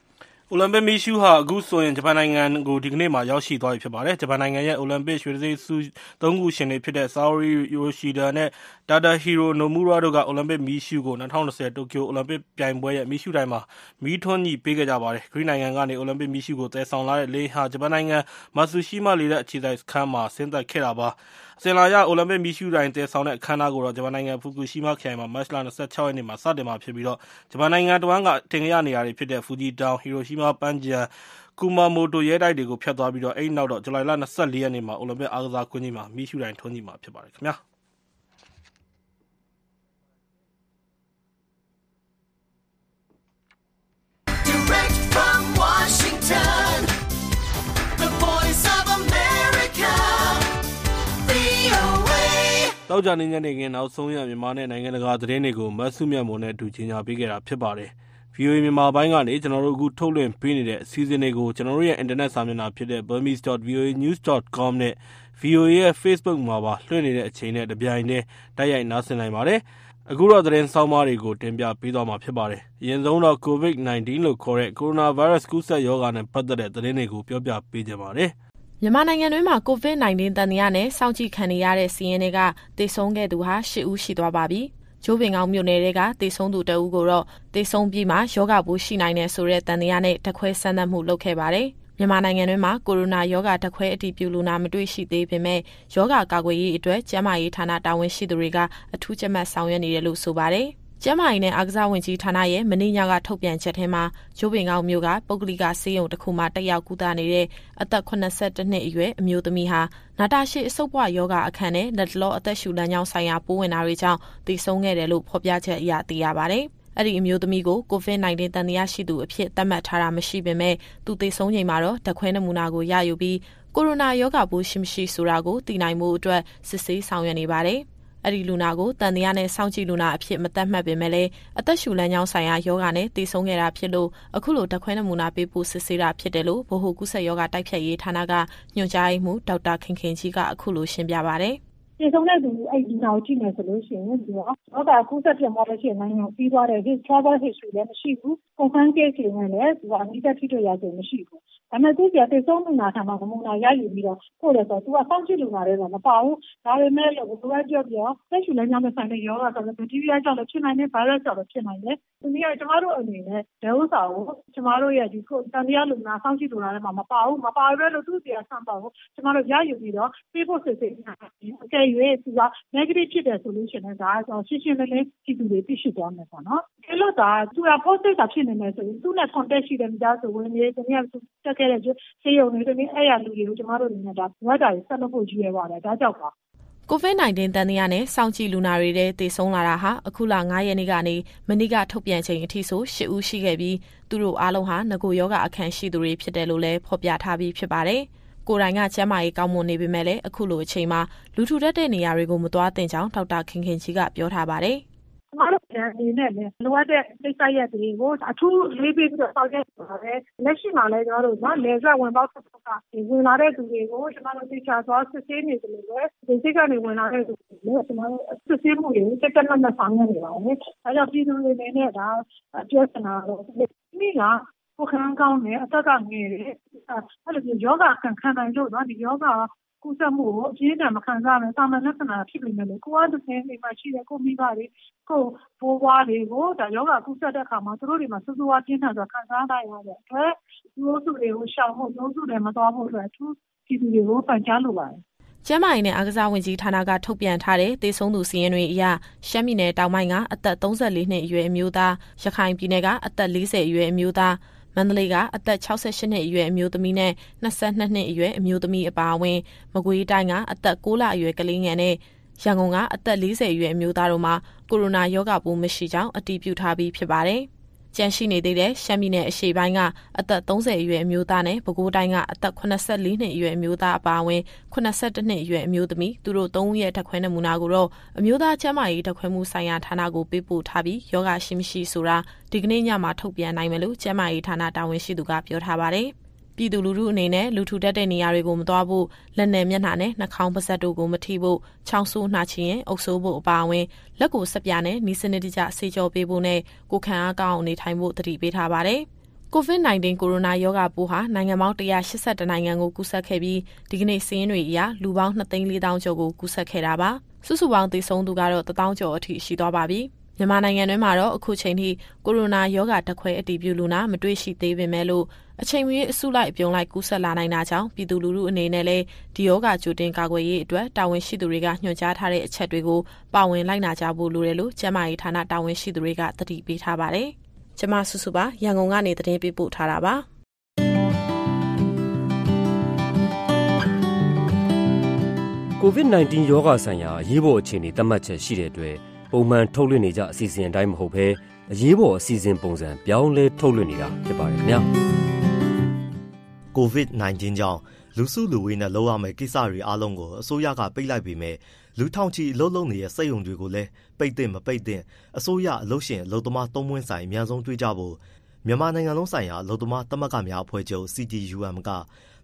S1: အိုလံပစ်မီးရှူးဟာ အခုဆိုရင် ဂျပန်နိုင်ငံကို ဒီကနေ့မှာ ရောက်ရှိသွားပြီဖြစ်ပါတယ်။ဂျပန်နိုင်ငံရဲ့ အိုလံပစ်ရွှေတံဆိပ်ဆု ၃ ခုရှင်တွေဖြစ်တဲ့ Saori Yoshida နဲ့ Tadahiro Nomura တို့က အိုလံပစ်မီးရှူးကို ၂၀၂၀ တိုကျိုအိုလံပစ်ပြိုင်ပွဲရဲ့ မီးရှူးတိုင်မှာ မီးထွန်းညှိပေးခဲ့ကြပါတယ်။ဂရိနိုင်ငံကနေ အိုလံပစ်မီးရှူးကို သယ်ဆောင်လာတဲ့ လေယာဉ်ဟာ ဂျပန်နိုင်ငံ Matsushima လေတပ်အခြေစိုက်စခန်းမှာ ဆင်းသက်ခဲ့တာဖြစ်ပါတယ်။အ စဉ်အလာအရအိုလံပစ်မီးရှူးတိုင်သယ်ဆောင်တဲ့အခမ်းအနားကိုတော့ဂျပန်နိုင်ငံဖူကူရှီးမားခရိုင်မှာမတ်လ၂၆ရက်နေ့မှာစတင်မှာဖြစ်ပြီးဂျပန်နိုင်ငံတဝန်းကအထင်ကရနေရာတွေဖြစ်တဲ့ဖူဂျီတောင်၊ဟီရိုရှီးမားပန်းခြံနဲ့ကူမာမိုတိုရဲတိုက်တွေကိုဖြတ်သွားပြီးအဲဒီနောက်ဇူလိုင်လ၂၄ရက်နေ့မှာအိုလံပစ်အားကစားကွင်းကြီးမှာမီးရှူးတိုင်ထွန်းညှိမှာဖြစ်ပါတယ်ခင်ဗျာ။ သောကြာနေ့ညနေခင်းနောက်ဆုံးရမြန်မာနဲ့နိုင်ငံတကာသတင်းတွေကိုမစုမြတ်မွန်နဲ့အတူတင်ပြပေးခဲ့တာဖြစ်ပါတယ်။ဗွီအိုအေမြန်မာပိုင်းကနေကျနော်တို့အခုထုတ်လွှင့်ပေးနေတဲ့အစီအစဉ်တွေကိုကျနော်တို့ရဲ့အင်တာနက်စာမျက်နှာဖြစ်တဲ့ burmese.voanews.com နဲ့ဗွီအိုအေရဲ့ Facebook မှာပါလွှင့်နေတဲ့အချိန်နဲ့တပြိုင်တည်းတိုက်ရိုက်နားဆင်နိုင်ပါတယ်။အခုတော့သတင်းဆောင်းပါးတွေကိုတင်ပြပေးသွားမှာဖြစ်ပါတယ်။အရင်ဆုံးတော့ COVID-19 လို့ခေါ်တဲ့ Coronavirus ကူးစက်ရောဂါနဲ့ပတ်သက်တဲ့သတင်းတွေကိုပြောပြပေးချင်ပါတယ်။
S5: မြန်မာနိုင်ငံတွင်းမှာ COVID-19 သံသယနဲ့ စောင့်ကြည့်ခံနေရတဲ့ စာရင်းထဲက သေဆုံးခဲ့သူဟာ ၈ ဦး ရှိသွားပါပြီ။ကြို့ပင်ကောက်မြို့နယ်ထဲက သေဆုံးသူတဦးကိုတော့ သေဆုံးပြီးမှ ရောဂါပိုးရှိနိုင်တယ်ဆိုတဲ့ သံသယနဲ့ ဓာတ်ခွဲစမ်းသပ်မှု လုပ်ခဲ့ပါတယ်။မြန်မာနိုင်ငံတွင်းမှာ ကိုရိုနာရောဂါ ဓာတ်ခွဲအတည်ပြုလူနာ မတွေ့ရှိသေးပေမဲ့ ရောဂါကာကွယ်ရေးအတွက် ကျန်းမာရေးဌာန တာဝန်ရှိသူတွေက အထူးကြပ်မတ်ဆောင်ရွက်နေတယ်လို့ ဆိုပါတယ်။ ကျန်းမာရေးနဲ့ အားကစားဝန်ကြီးဌာနရဲ့ မနေ့ညက ထုတ်ပြန်ချက်ထဲမှာ ကြို့ပင်ကောက်မြို့က ပုဂ္ဂလိကဆေးရုံတခုမှာ တက်ရောက်ကုသနေတဲ့ အသက် ၇၁ နှစ်အရွယ် အမျိုးသမီးဟာ နာတာရှည်အဆုတ်ပွရောဂါအခံနဲ့ လတ်တလော အသက်ရှူလမ်းကြောင်းဆိုင်ရာ ပိုးဝင်တာတွေကြောင့် သေဆုံးခဲ့တယ်လို့ ဖော်ပြချက်အရ သိရပါတယ်။အဲဒီအမျိုးသမီးကို COVID-19 သံသယရှိသူအဖြစ် သတ်မှတ်ထားတာ မရှိပေမဲ့ သူသေဆုံးချိန်မှာတော့ ဓာတ်ခွဲနမူနာကို ရယူပြီး ကိုရိုနာရောဂါပိုး ရှိ၊မရှိဆိုတာကို သိနိုင်ဖို့အတွက် စစ်ဆေးဆောင်ရွက်နေပါတယ်။ အဲဒီလူနာကိုသံသယနဲ့စောင့်ကြည့်လူနာအဖြစ်မသတ်မှတ်ပေမဲ့လည်းအသက်ရှူလမ်းကြောင်းဆိုင်ရာရောဂါနဲ့သေဆုံးခဲ့တာဖြစ်လို့အခုလိုဓာတ်ခွဲနမူနာပေးပို့စစ်ဆေးတာဖြစ်တယ်လို့ဗဟိုကူးစက်ရောဂါတိုက်ဖျက်ရေးဌာနကညွှန်ကြားရေးမှူးဒေါက်တာခင်ခင်ကြီးကအခုလိုရှင်းပြပါတယ်။“
S3: သေဆုံးတဲ့လူနာကို ကြည့်မယ်ဆိုရင် ရောဂါကူးစက်ပြန့်ပွားလို့ရှိရင် နိုင်ငံကို ခရီးသွားတဲ့ Travel History လည်း မရှိဘူး။ Confirm Case တွေနဲ့လည်းသူကနီးစပ်ထိတွေ့ခဲ့ခြင်းမရှိဘူး။ဒါပေမဲ့သူ့ပြတိတ်ဆုံးလူနာထံမှာ နမူနာရယူပြီးတော့ ပို့တယ်ဆိုတော့ तू ကစောင့်ကြည့်လူနာတွေတော့မပါဘူး ဒါပေမဲ့လို့ဘယ်လိုပြောပြောသက်ရှူလမ်းကြောင်းနဲ့ဆိုင်တဲ့ယောဂဆိုတော့ ဘက်တီးရီးယားကြောင့်လည်း ဖြစ်နိုင်တယ် ဗိုင်းရပ်စ်ကြောင့်လည်း ဖြစ်နိုင်တယ်ဒီနေ့ကကျမတို့အနေနဲ့ဒဲဥစာကို ကျမတို့ရဲ့ဒီကိုတန်တရားလူနာ စောင့်ကြည့်လူနာတွေမှာ မပါဘူး မပါဘဲလို့ သူ့တရားဆန့်ပါကို ကျမတို့ ရယူပြီးတော့ ပေးဖို့စစ်စစ်အကယ်၍သူက negative ဖြစ်တယ်ဆိုလို့ရှိရင်ဒါဆိုရှင်းရှင်းလင်းလင်း ပြည်သူတွေ သိရှိသွားမယ်ပေါ့နော်။အဲလို့ဒါသူက positive ဖြစ်နေမယ်ဆိုရင် သူ့နဲ့ contact ရှိတဲ့ မိသားစုဝင်တွေ တနည်းတက်ခဲ့တဲ့ ဆေးရုံတွေတနည်းအဲ့ရလူတွေကို ကျမတို့အနေနဲ့ဒါဝတ်တာတွေ ဆက်လုပ်ဖို့ကြီးရပါတယ် ဒါကြောင့်ပါ။
S5: COVID-19 တန်တရားနဲ့ စောင့်ကြည့်လူနာတွေတဲ့တည်ဆုံးလာတာဟာ အခုလ9ရက်နေ့ကနေ မနေ့က ထုတ်ပြန်ချိန်အထိဆို10ဦးရှိခဲ့ပြီး သူတို့အားလုံးဟာငကိုယောဂအခန့်ရှိသူတွေ ဖြစ်တယ်လို့လည်း ဖော်ပြထားပြီးဖြစ်ပါတယ်။ ကိုယ်တိုင်ကကျန်းမာရေးကောင်းမွန်နေပေမဲ့လည်းအခုလိုအချိန်မှာလူထူထပ်တဲ့နေရာတွေကိုမသွားသင့်ကြောင်းဒေါက်တာခင်ခင်ကြီးကပြောထားပါတယ်။
S3: ကျမတို့အနေနဲ့လည်းလိုအပ်တဲ့ကိစ္စရပ်တွေကိုအထူးလေးပေးပြီးတော့ဆောင်ရွက်ပါတယ်။လက်ရှိမှာလည်းကျမတို့နော်နယ်စပ်ဝင်ပေါက်ဆက်ကဝင်လာတဲ့သူတွေကိုကျမတို့သိချာသွားစစ်ဆေးနေတယ်လို့ပဲဒီစိတ်ကနေဝင်လာတဲ့သူတွေကျမတို့စစ်ဆေးမှုတွေကိုတက်တက်လက်လက်ဆောင်ရွက်နေပါတယ်။အဲကြောင့်ပြည်သူတွေအနေနဲ့ဒါပြောချင်တာတော့ဒီက ကိုယ်ခံကောင်းတယ် အသက်ကငယ်တယ် အဲ့လိုမျိုးယောဂခံခံနိုင်လို့နော်ဒီယောဂကူးစက်မှုကို အပြင်းအထန် မခံစားနိုင်သာမန်လက္ခဏာ ဖြစ်ပေမဲ့လည်းကိုယ်ကတစ်ဆင့် အိမ်မှာရှိတဲ့ ကိုမိဘတွေ ကိုဘိုးဘွားတွေကိုဒါယောဂကူးစက်တဲ့အခါမှာ သူတို့တွေမှာစူးစူးဝါးပြင်းထန်စွာ ခံစားနိုင်ရတဲ့အတွက်ဒီလိုစုတွေကိုရှောင်ဖို့လုံးစုတွေမတော်ဖို့အတွက်သူပြည်သူတွေကို ပန်ကြားလိုပါတယ်
S5: ကျန်းမာရေးနဲ့ အားကစားဝန်ကြီးဌာနက ထုတ်ပြန်ထားတဲ့ သေဆုံးသူစီးရင်တွေအရ ရှမ်းပြည်နယ်တောင်ပိုင်းက အသက်34နှစ်အရွယ် အမျိုးသား ရခိုင်ပြည်နယ်က အသက်40အရွယ် အမျိုးသား မန္တလေးကအသက်68နှစ်အရွယ်အမျိုးသမီးနဲ့22နှစ်အရွယ်အမျိုးသမီးအပါအဝင် မကွေးတိုင်းကအသက်6လအရွယ်ကလေးငယ်နဲ့ရန်ကုန်ကအသက်40အရွယ်အမျိုးသားတို့မှာကိုရိုနာရောဂါပိုးမရှိကြောင်းအတည်ပြုထားပြီးဖြစ်ပါတယ်။ ကျန်ရှိနေသေးတဲ့ရှမ်းပြည်နယ်အရှေ့ပိုင်းကအသက်30အရွယ်အမျိုးသားနဲ့ပဲခူးတိုင်းကအသက်84နှစ်အရွယ်အမျိုးသားအပါအဝင်82နှစ်အရွယ်အမျိုးသမီးသူတို့၃ဦးရဲ့ဓာတ်ခွဲနမူနာကိုတော့အမျိုးသားကျန်းမာရေးဓာတ်ခွဲမှုဆိုင်ရာဌာနကိုပေးပို့ထားပြီးယောဂရှိမရှိဆိုတာဒီကနေ့ညမှာထုတ်ပြန်နိုင်မယ်လို့ကျန်းမာရေးဌာနတာဝန်ရှိသူကပြောထားပါတယ်။ ပြည်သူလူထုအနေနဲ့လူထူတတ်တဲ့နေရာတွေကိုမသွားဖို့လက်နယ်မျက်နှာနဲ့နှာခေါင်းပါးစပ်တို့ကိုမထိဖို့ချောင်းဆိုးနှာချင်ရင်အုပ်ဆိုးဖို့အပါအဝင်လက်ကိုစက်ပြားနဲ့နီးစနစ်တကျဆေးကြောပေးဖို့နဲ့ကိုခံအားကောင်းအောင်နေထိုင်ဖို့တတိပေးထားပါတယ်။ COVID-19 ကိုရိုနာရောဂါပိုးဟာနိုင်ငံပေါင်း182နိုင်ငံကိုကူးစက်ခဲ့ပြီးဒီကနေ့စင်းတွေအရလူပေါင်း2,400ကျော်ကိုကူးစက်ခဲ့တာပါ။စုစုပေါင်းသေဆုံးသူကတော့1000ကျော်အထိရှိသွားပါပြီ။ မြန်မာနိုင်ငံတွင်းမှာတော့အခုချိန်ထိကိုရိုနာရောဂါတက်ခွဲအတည်ပြုလူနာမတွေ့ရှိသေးပေမဲ့လို့အချိန်မီအစုလိုက်အပြုံလိုက်ကူးစက်လာနိုင်တာကြောင့်ပြည်သူလူထုအနေနဲ့လည်းဒီရောဂါကြိုတင်ကာကွယ်ရေးအတွက်တာဝန်ရှိသူတွေကညွှန်ကြားထားတဲ့အချက်တွေကိုပါဝင်လိုက်နာကြဖို့လိုတယ်လို့ကျန်းမာရေးဌာနတာဝန်ရှိသူတွေကသတိပေးထားပါတယ်။ကျမဆုစုပါရန်ကုန်ကနေသတင်းပေးပို့ထားတာပါ။
S6: COVID-19 ရောဂါဆိုင်ရာအရေးပေါ်အခြေအနေသတ်မှတ်ချက်ရှိတဲ့အတွက် ပုံမှန်ထုတ်လွှင့်နေကြအစီအစဉ်အတိုင်းမဟုတ်ဘဲအရေးပေါ်အစီအစဉ်ပုံစံပြောင်းလဲထုတ်လွှင့်နေတာဖြစ်ပါတယ်ခင်ဗျာ
S7: COVID-19 ကြောင့်လူစုလူဝေးနဲ့လောက်ရမယ့်ကိစ္စတွေအားလုံးကိုအစိုးရကပိတ်လိုက်ပေမဲ့လူထောင်ချီအလုပ်လုပ်နေတဲ့စက်ရုံတွေကိုလည်းပိတ်တဲ့မပိတ်တဲ့အစိုးရအလုပ်ရှင်အလုပ်သမားသုံးပွင့်ဆိုင်အများဆုံးတွေးကြဖို့မြန်မာနိုင်ငံလုံးဆိုင်ရာအလုပ်သမားသမဂ္ဂများအဖွဲ့ချုပ် CTUM က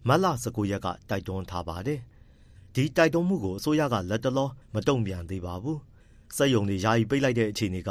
S7: မတ်လ19ရက်ကတိုက်တွန်းထားပါတယ်။ဒီတိုက်တွန်းမှုကိုအစိုးရကလက်တလောမတုံ့ပြန်သေးပါဘူး စက်ယုံတွေ ယာယီပိတ်လိုက်တဲ့ အခြေအနေက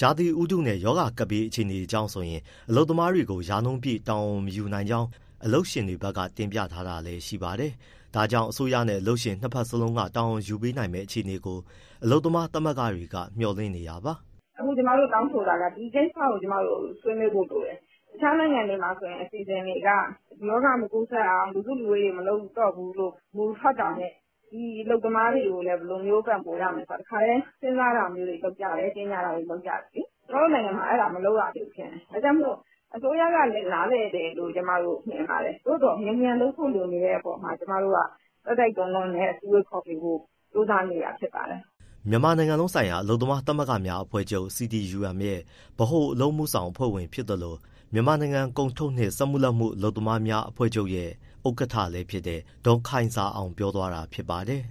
S7: ရာသီဥတုနဲ့ယောဂကပ်ဘေး အခြေအနေအကြောင်းဆိုရင် အလုပ်သမားတွေကို ရာနှုန်းပြည့်တောင်းမယူနိုင်ကြောင်း အလုပ်ရှင်တွေဘက်က တင်ပြထားတာလည်း ရှိပါတယ်။ဒါကြောင့် အစိုးရနဲ့ အလုပ်ရှင် နှစ်ဖက်စလုံးကတောင်းယူပေးနိုင်မယ့် အခြေအနေကို အလုပ်သမားသမဂ္ဂတွေက မျှော်လင့်နေတာပါ။
S8: အခု ကျမတို့ တောင်းဆိုတာက ဒီကိစ္စကို ကျမတို့ ဆွေးနွေးဖို့လိုတယ်။တခြားနိုင်ငံတွေမှာဆိုရင် အစီအစဉ်တွေကယောဂမကူးစက်အောင် လူစုလူဝေးတွေ မလုပ်တော့ဘူးလို့ မူထွက်တာနဲ့ ဒီအလုပ်သမားတွေကိုလည်း ဘယ်လိုမျိုး ပံ့ပိုးရမလဲဆိုတာ တခါတည်း စဉ်းစားတာမျိုးတွေ လုပ်ကြတယ်၊ကြေညာတာတွေ လုပ်ကြတယ်လေ။ကျမတို့နိုင်ငံမှာ အဲဒါ မလုပ်ရသေးဘူးဖြစ်နေတယ်။ဒါကြောင့်မို့ အစိုးရကလည်း နားလည်တယ်လို့ ကျမတို့ မြင်ပါတယ်။သို့သော် မြန်မြန်လုပ်ဖို့ လိုနေတဲ့အပေါ်မှာ ကျမတို့က တိုက်တိုက်တွန်းတွန်းနဲ့ အစည်းအဝေးခေါ်ပေးဖို့ ကြိုးစားနေတာ ဖြစ်ပါတယ်။”
S7: မြန်မာနိုင်ငံလုံးဆိုင်ရာ အလုပ်သမားသမဂ္ဂများအဖွဲ့ချုပ် CTUM ရဲ့ ဗဟိုအလုပ်အမှုဆောင် အဖွဲ့ဝင်ဖြစ်သလို မြန်မာနိုင်ငံ ကုန်ထုတ်နှင့် စက်မှုလက်မှု အလုပ်သမားများအဖွဲ့ချုပ်ရဲ့ ဥက္ကဋ္ဌလည်းဖြစ်တဲ့ ဒေါ်ခိုင်ဇာအောင် ပြောသွားတာဖြစ်ပါတယ်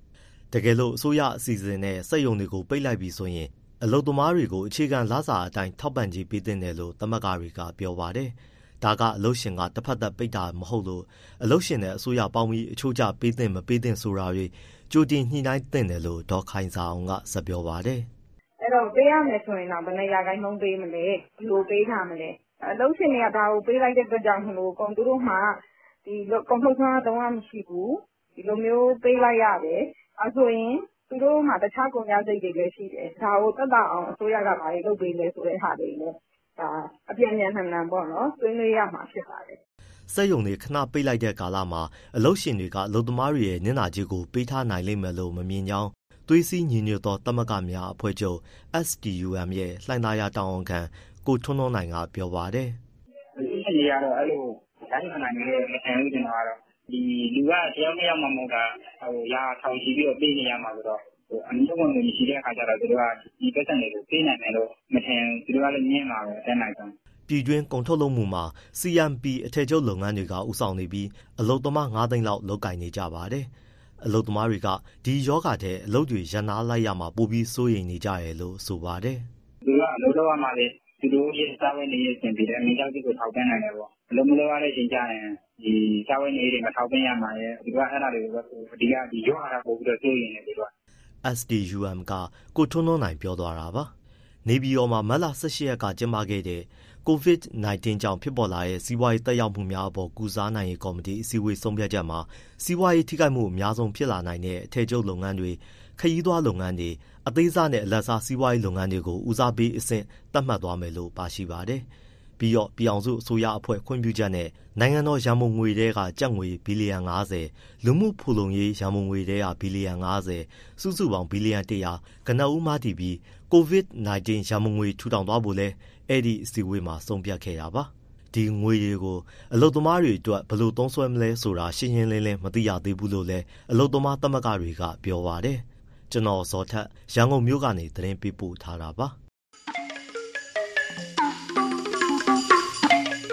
S7: ။တကယ်လို့ အစိုးရအစီအစဉ်နဲ့ စက်ရုံတွေကို ပိတ်လိုက်ပြီဆိုရင် အလုပ်သမားတွေကို အခြေခံလစာအတိုင်း ထောက်ပံ့ကြေးပေးသင့်တယ်လို့ သမဂ္ဂတွေက ပြောပါတယ်။ဒါက အလုပ်ရှင်ကတစ်ဖက်သက်ပိတ်တာမဟုတ်လို့ အလုပ်ရှင်နဲ့ အစိုးရပေါင်းပြီး အချိုးကျပေးသင့် မပေးသင့်ဆိုတာတွေ ကြိုတင်ညှိနှိုင်းသင့်တယ်လို့ ဒေါ်ခိုင်ဇာအောင်က ဆက်ပြောပါတယ်။“
S8: အဲတော့ ပေးရမယ်ဆိုရင်တော့ဘယ်နှစ်ရာခိုင်နှုန်းပေးမလဲ၊ဘယ်လိုပေးထားမလဲ အလုပ်ရှင်တွေက ဒါကိုပေးလိုက်တဲ့အတွက်ကြောင့်မို့လို့သူတို့မှာ ကုန်ထုတ်စွမ်းအားလုံးဝမရှိဘူး။ဒီလိုမျိုး ပေးလိုက်ရတယ်။ဒါဆိုရင် သူတို့မှာ တခြားကုန်ကျစရိတ်တွေလည်း ရှိတယ်။ဒါကို သက်သာအောင် အစိုးရက ဘာတွေလုပ်ပေးလဲ ဆိုတဲ့ဟာတွေလည်း အပြန်ပြန်လှန်လှန်ပေါ့နော်ဆွေးနွေးရမှာ ဖြစ်ပါတယ်။”
S7: စက်ရုံတွေ ခဏပိတ်လိုက်တဲ့ကာလမှာ အလုပ်ရှင်တွေက အလုပ်သမားတွေရဲ့ နစ်နာကြေးကို ပေးထားနိုင်လိမ့်မယ်လို့ မမြင်ကြောင်း သွေးစည်းညီညွတ်သော သမဂ္ဂများအဖွဲ့ချုပ် STUM ရဲ့ လှိုင်သာယာတာဝန်ခံ ကိုထွန်းထွန်းနိုင်က ပြောပါတယ်။“
S9: အလုပ်ရှင်တွေကတော့ အဲလို ကြားခံနိုင်တယ်မထင်ဘူး ကျနော်ကတော့။ဒီလူက တယောက်နှစ်ယောက်မှ မဟုတ်တာ ရာထောင်ချီပြီးတော့ ပေးနေရမှာဆိုတော့ အလုပ်ဝင်ငွေ မရှိတဲ့အခါကျတော့ သူတို့က ဒီပိုက်ဆံတွေကို ပေးနိုင်မယ်လို့ မထင်ဘူး။သူတို့ကလည်း ငြင်းမှာပဲ အတတ်နိုင်ဆုံး။”
S7: ပြည်တွင်းကုန်ထုတ်လုပ်မှုမှာ CMP အထည်ချုပ်လုပ်ငန်းတွေက ဦးဆောင်နေပြီး အလုပ်သမားငါးသိန်းလောက် လုပ်ကိုင်နေကြပါတယ်။အလုပ်သမားတွေက ဒီရောဂါထဲ အလုပ်တွေ ရပ်နားလိုက်ရမှာ ပိုပြီး စိုးရိမ်နေကြတယ်လို့ ဆိုပါတယ်။“
S9: သူတို့က အလုပ်လုပ်ရမှလည်း သူတို့ရဲ့ စားဝတ်နေရေး အဆင်ပြေတယ်။မိသားစုကို ထောက်ပံ့နိုင်တယ်ပေါ့။အလုပ်မလုပ်ရတဲ့အချိန်ကျရင် ဒီစားဝတ်နေရေးတွေ မထောက်ပံ့ရမှာရယ် သူတို့က အဲဒါတွေကိုအဓိကဒီရောဂါက ပိုပြီးတော့ စိုးရိမ်တယ်သူတို့က။
S7: STUM က ကိုထွန်းထွန်းနိုင် ပြောသွားတာပါ။နေပြည်တော်မှာ မတ်လ ၁၈ ရက်က ကျင်းပခဲ့တဲ့ COVID-19 ကြောင့် ဖြစ်ပေါ်လာတဲ့ စီးပွားရေး သက်ရောက်မှုများအပေါ် ကုစားနိုင်ရေး ကော်မတီ အစည်းအဝေး ဆုံးဖြတ်ချက်မှာ စီးပွားရေး ထိခိုက်မှု အများဆုံး ဖြစ်လာနိုင်တဲ့ အထည်ချုပ်လုပ်ငန်းတွေ၊ ခရီးသွားလုပ်ငန်းတွေ၊အသေးစားနဲ့ အလတ်စား စီးပွားရေးလုပ်ငန်းတွေကို ဦးစားပေးအဆင့် သတ်မှတ်သွားမယ်လို့ ပါရှိပါတယ်။ပြီးတော့ ပြည်ထောင်စုအစိုးရအဖွဲ့ ခွင့်ပြုချက်နဲ့ နိုင်ငံတော်ရန်ပုံငွေထဲက ကျပ်ငွေ ဘီလီယံ ၅၀၊လူမှုဖူလုံရေး ရန်ပုံငွေထဲက ဘီလီယံ ၅၀ စုစုပေါင်း ဘီလီယံ ၁၀၀ ကနဦး မတည်ပြီး COVID-19 ရန်ပုံငွေ ထူထောင်သွားဖို့လည်း အဲဒီအစည်းအဝေးမှာ ဆုံးဖြတ်ခဲ့တာပါ။ဒီငွေတွေကို အလုပ်သမားတွေအတွက် ဘယ်လိုသုံးစွဲမလဲဆိုတာ ရှင်းရှင်းလင်းလင်း မသိရသေးဘူးလို့လည်း အလုပ်သမားသမဂ္ဂတွေက ပြောပါတယ်။ ကျွန်တော်ဇော်ထက်ရန်ကုန်မြို့ကနေသတင်းပေးပို့ထားတာပါ။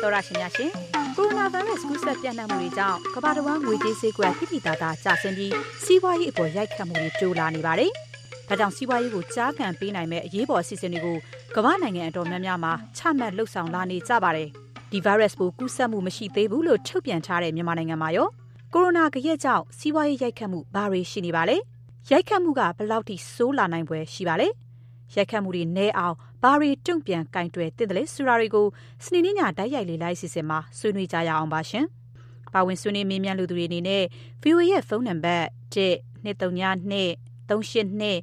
S10: သောရရှင်များရှင်ကိုရိုနာဗိုင်းရပ်စ်ကူးစက်ပြန့်နှံ့မှုတွေကြောင့်ကမ္ဘာတစ်ဝန်းငွေကြေးဈေးကွက်ဖိဖိသားသားကျဆင်းပြီးစီးပွားရေးအပေါ်ရိုက်ခတ်မှုတွေတိုးလာနေပါတယ်။ဒါကြောင့်စီးပွားရေးကိုကြားခံပေးနိုင်မဲ့အရေးပေါ်အစီအစဉ်တွေကိုကမ္ဘာနိုင်ငံအတော်များများမှာချမှတ်လှုပ်ဆောင်လာနေကြပါတယ်။ဒီ virus ပိုးကူးစက်မှုမရှိသေးဘူးလို့ထုတ်ပြန်ထားတဲ့မြန်မာနိုင်ငံမှာရောကိုရိုနာကြက်ကြောင့်စီးပွားရေးရိုက်ခတ်မှုဘာတွေရှိနေပါလဲ။ ရိုက်ခတ်မှုကဘယ်လောက်ထိဆိုးလာနိုင်ပွဲရှိပါလဲ။ရိုက်ခတ်မှုတွေနည်းအောင်ဘာတွေတုံ့ပြန်ကင်တွယ်သင့်တယ်လဲဆိုတာတွေကိုစနေနေ့ညတိုက်ရိုက်လေလိုက်စီစဉ်မှာဆွေးနွေးကြရအောင်ပါရှင်။ပါဝင်ဆွေးနွေးမေးမြန်းလူသူတွေအနေနဲ့ VOA ရဲ့ဖုန်းနံပါတ်12392 382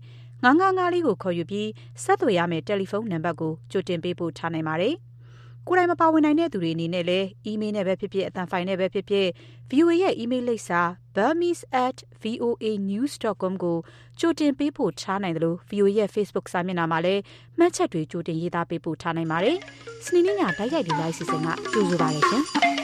S10: 999လေးကိုခေါ်ယူပြီးဆက်သွယ်ရမယ့်တယ်လီဖုန်းနံပါတ်ကိုကြိုတင်ပေးပို့ထားနိုင်ပါတယ်။ ကိုယ်တိုင်မပါဝင်နိုင်တဲ့သူတွေအနေနဲ့လည်းအီးမေးလ်နဲ့ပဲဖြစ်ဖြစ်အသံဖိုင်နဲ့ပဲဖြစ်ဖြစ် VOA ရဲ့အီးမေးလ်လိပ်စာ burmese@voanews.com ကိုကြိုတင်ပေးပို့ထားနိုင်တယ်လို့ VOA ရဲ့ Facebook စာမျက်နှာမှာလည်းမှတ်ချက်တွေကြိုတင်ရေးသားပေးပို့ထားနိုင်ပါတယ်။စနေနေ့ညဓာတ်ရိုက်ဒီလိုက်စီစဉ်ကကြိုဆိုပါရရှင်။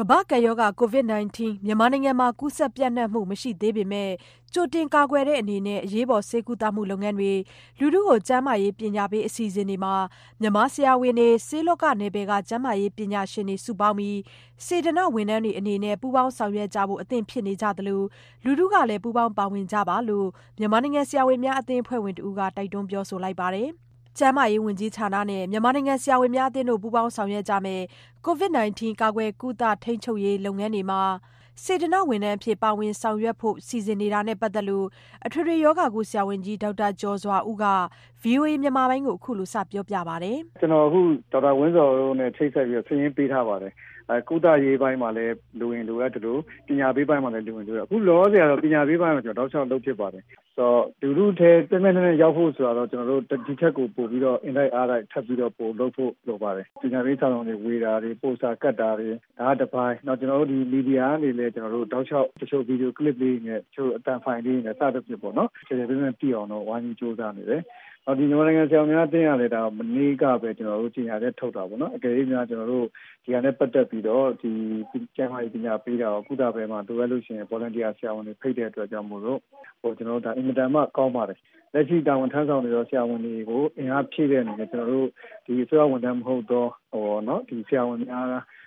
S10: ကမ္ဘာ့ကပ်ရောဂါ COVID-19 မြန်မာနိုင်ငံမှာ ကူးစက်ပျံ့နှံ့မှု မရှိသေးပေမဲ့ ကြိုတင်ကာကွယ်တဲ့အနေနဲ့ အရေးပေါ် ဆေးကုသမှုလုပ်ငန်းတွေ၊လူထုကို ကျန်းမာရေးပညာပေး အစီအစဉ်တွေမှာ မြန်မာဆရာဝန်တွေ၊ဆေးလောကနယ်ပယ်က ကျန်းမာရေးပညာရှင်တွေ စုပေါင်းပြီး စေတနာ့ဝန်ထမ်းတွေအနေနဲ့ ပူးပေါင်းဆောင်ရွက်ကြဖို့ အသင့်ဖြစ်နေကြသလို လူထုကလည်း ပူးပေါင်းပါဝင်ကြပါလို့ မြန်မာနိုင်ငံဆရာဝန်များအသင်းအဖွဲ့ဝင်တဦးက တိုက်တွန်းပြောဆိုလိုက်ပါတယ်။ ကျန်းမာရေးဝန်ကြီးဌာနနဲ့ မြန်မာနိုင်ငံဆရာဝန်များအသင်းတို့ ပူးပေါင်းဆောင်ရွက်ကြမယ့် COVID-19 ကာကွယ်ကုသ ထိန်းချုပ်ရေး လုပ်ငန်းတွေမှာ စေတနာ့ဝန်ထမ်းအဖြစ် ပါဝင်ဆောင်ရွက်ဖို့ စီစဉ်နေတာနဲ့ ပတ်သက်လို့ အထွေထွေရောဂါကု ဆရာဝန်ကြီး ဒေါက်တာကျော်စွာဦးက VOA မြန်မာပိုင်းကို အခုလိုစပြောပြပါတယ်။
S11: ကျွန်တော်အခု ဒေါက်တာဝင်းဇော်တို့နဲ့ ချိတ်ဆက်ပြီးဆင်းရင်းပေးထားပါတယ်အဲ ကုသရေးပိုင်းမှာလည်းလိုရင်လိုအပ်တယ်လို့ပညာပေးပိုင်းမှာလည်းလိုရင်လိုအပ်အခုလောဆရာတော့ပညာပေးပိုင်းမှာကျွန်တော်တောက်လျှောက်လုပ်ဖြစ်ပါတယ်ဆိုတော့လူလူထဲတက်မဲ့နဲ့ရောက်ဖို့ဆိုတော့ကျွန်တော်တို့ဒီထက်ကိုပို့ပြီးတော့ invite အားလိုက်ထပ်ပြီးတော့ပို့လုပ်ဖို့လိုပါတယ်ပညာပေးဆောင်တွေဝေတာတွေပို့စာကတ်တာတွေဒါကတစ်ပိုင်းတော့ကျွန်တော်တို့ဒီမီဒီယာအနေနဲ့ကျွန်တော်တို့တောက်လျှောက်တချို့ဗီဒီယိုကလစ်လေးနဲ့တချို့အတန်ဖိုင်လေးနဲ့စသဖြင့်ပေါ့နော်ခြေခြေပြင်းပြင်းပြအောင်တော့ဝိုင်းပြီးစူးစမ်းနေတယ် ဒီမြန်မာနိုင်ငံဆရာဝန်များအသင်းကလည်းဒါမနေ့ကပဲကျွန်တော်တို့ကြေညာချက်ထုတ်တာပေါ့နော်အကယ်၍များကျွန်တော်တို့ဒီဟာနဲ့ပတ်သက်ပြီးတော့ဒီကျန်းမာရေးပညာပေးတာကိုကုသပဲမှာလိုအပ်လို့ရှိရင် volunteer ဆရာဝန်တွေဖိတ်တဲ့အတွက်ကြောင့်မို့လို့ဟိုကျွန်တော်တို့ဒါအင်မတန်မှကောင်းပါတယ်လက်ရှိတာဝန်ထမ်းဆောင်နေသောဆရာဝန်တွေကိုအင်အားဖြည့်တဲ့အနေနဲ့ကျွန်တော်တို့ဒီအစိုးရဝန်ထမ်းမဟုတ်သောဟိုနော်ဒီဆရာဝန်များ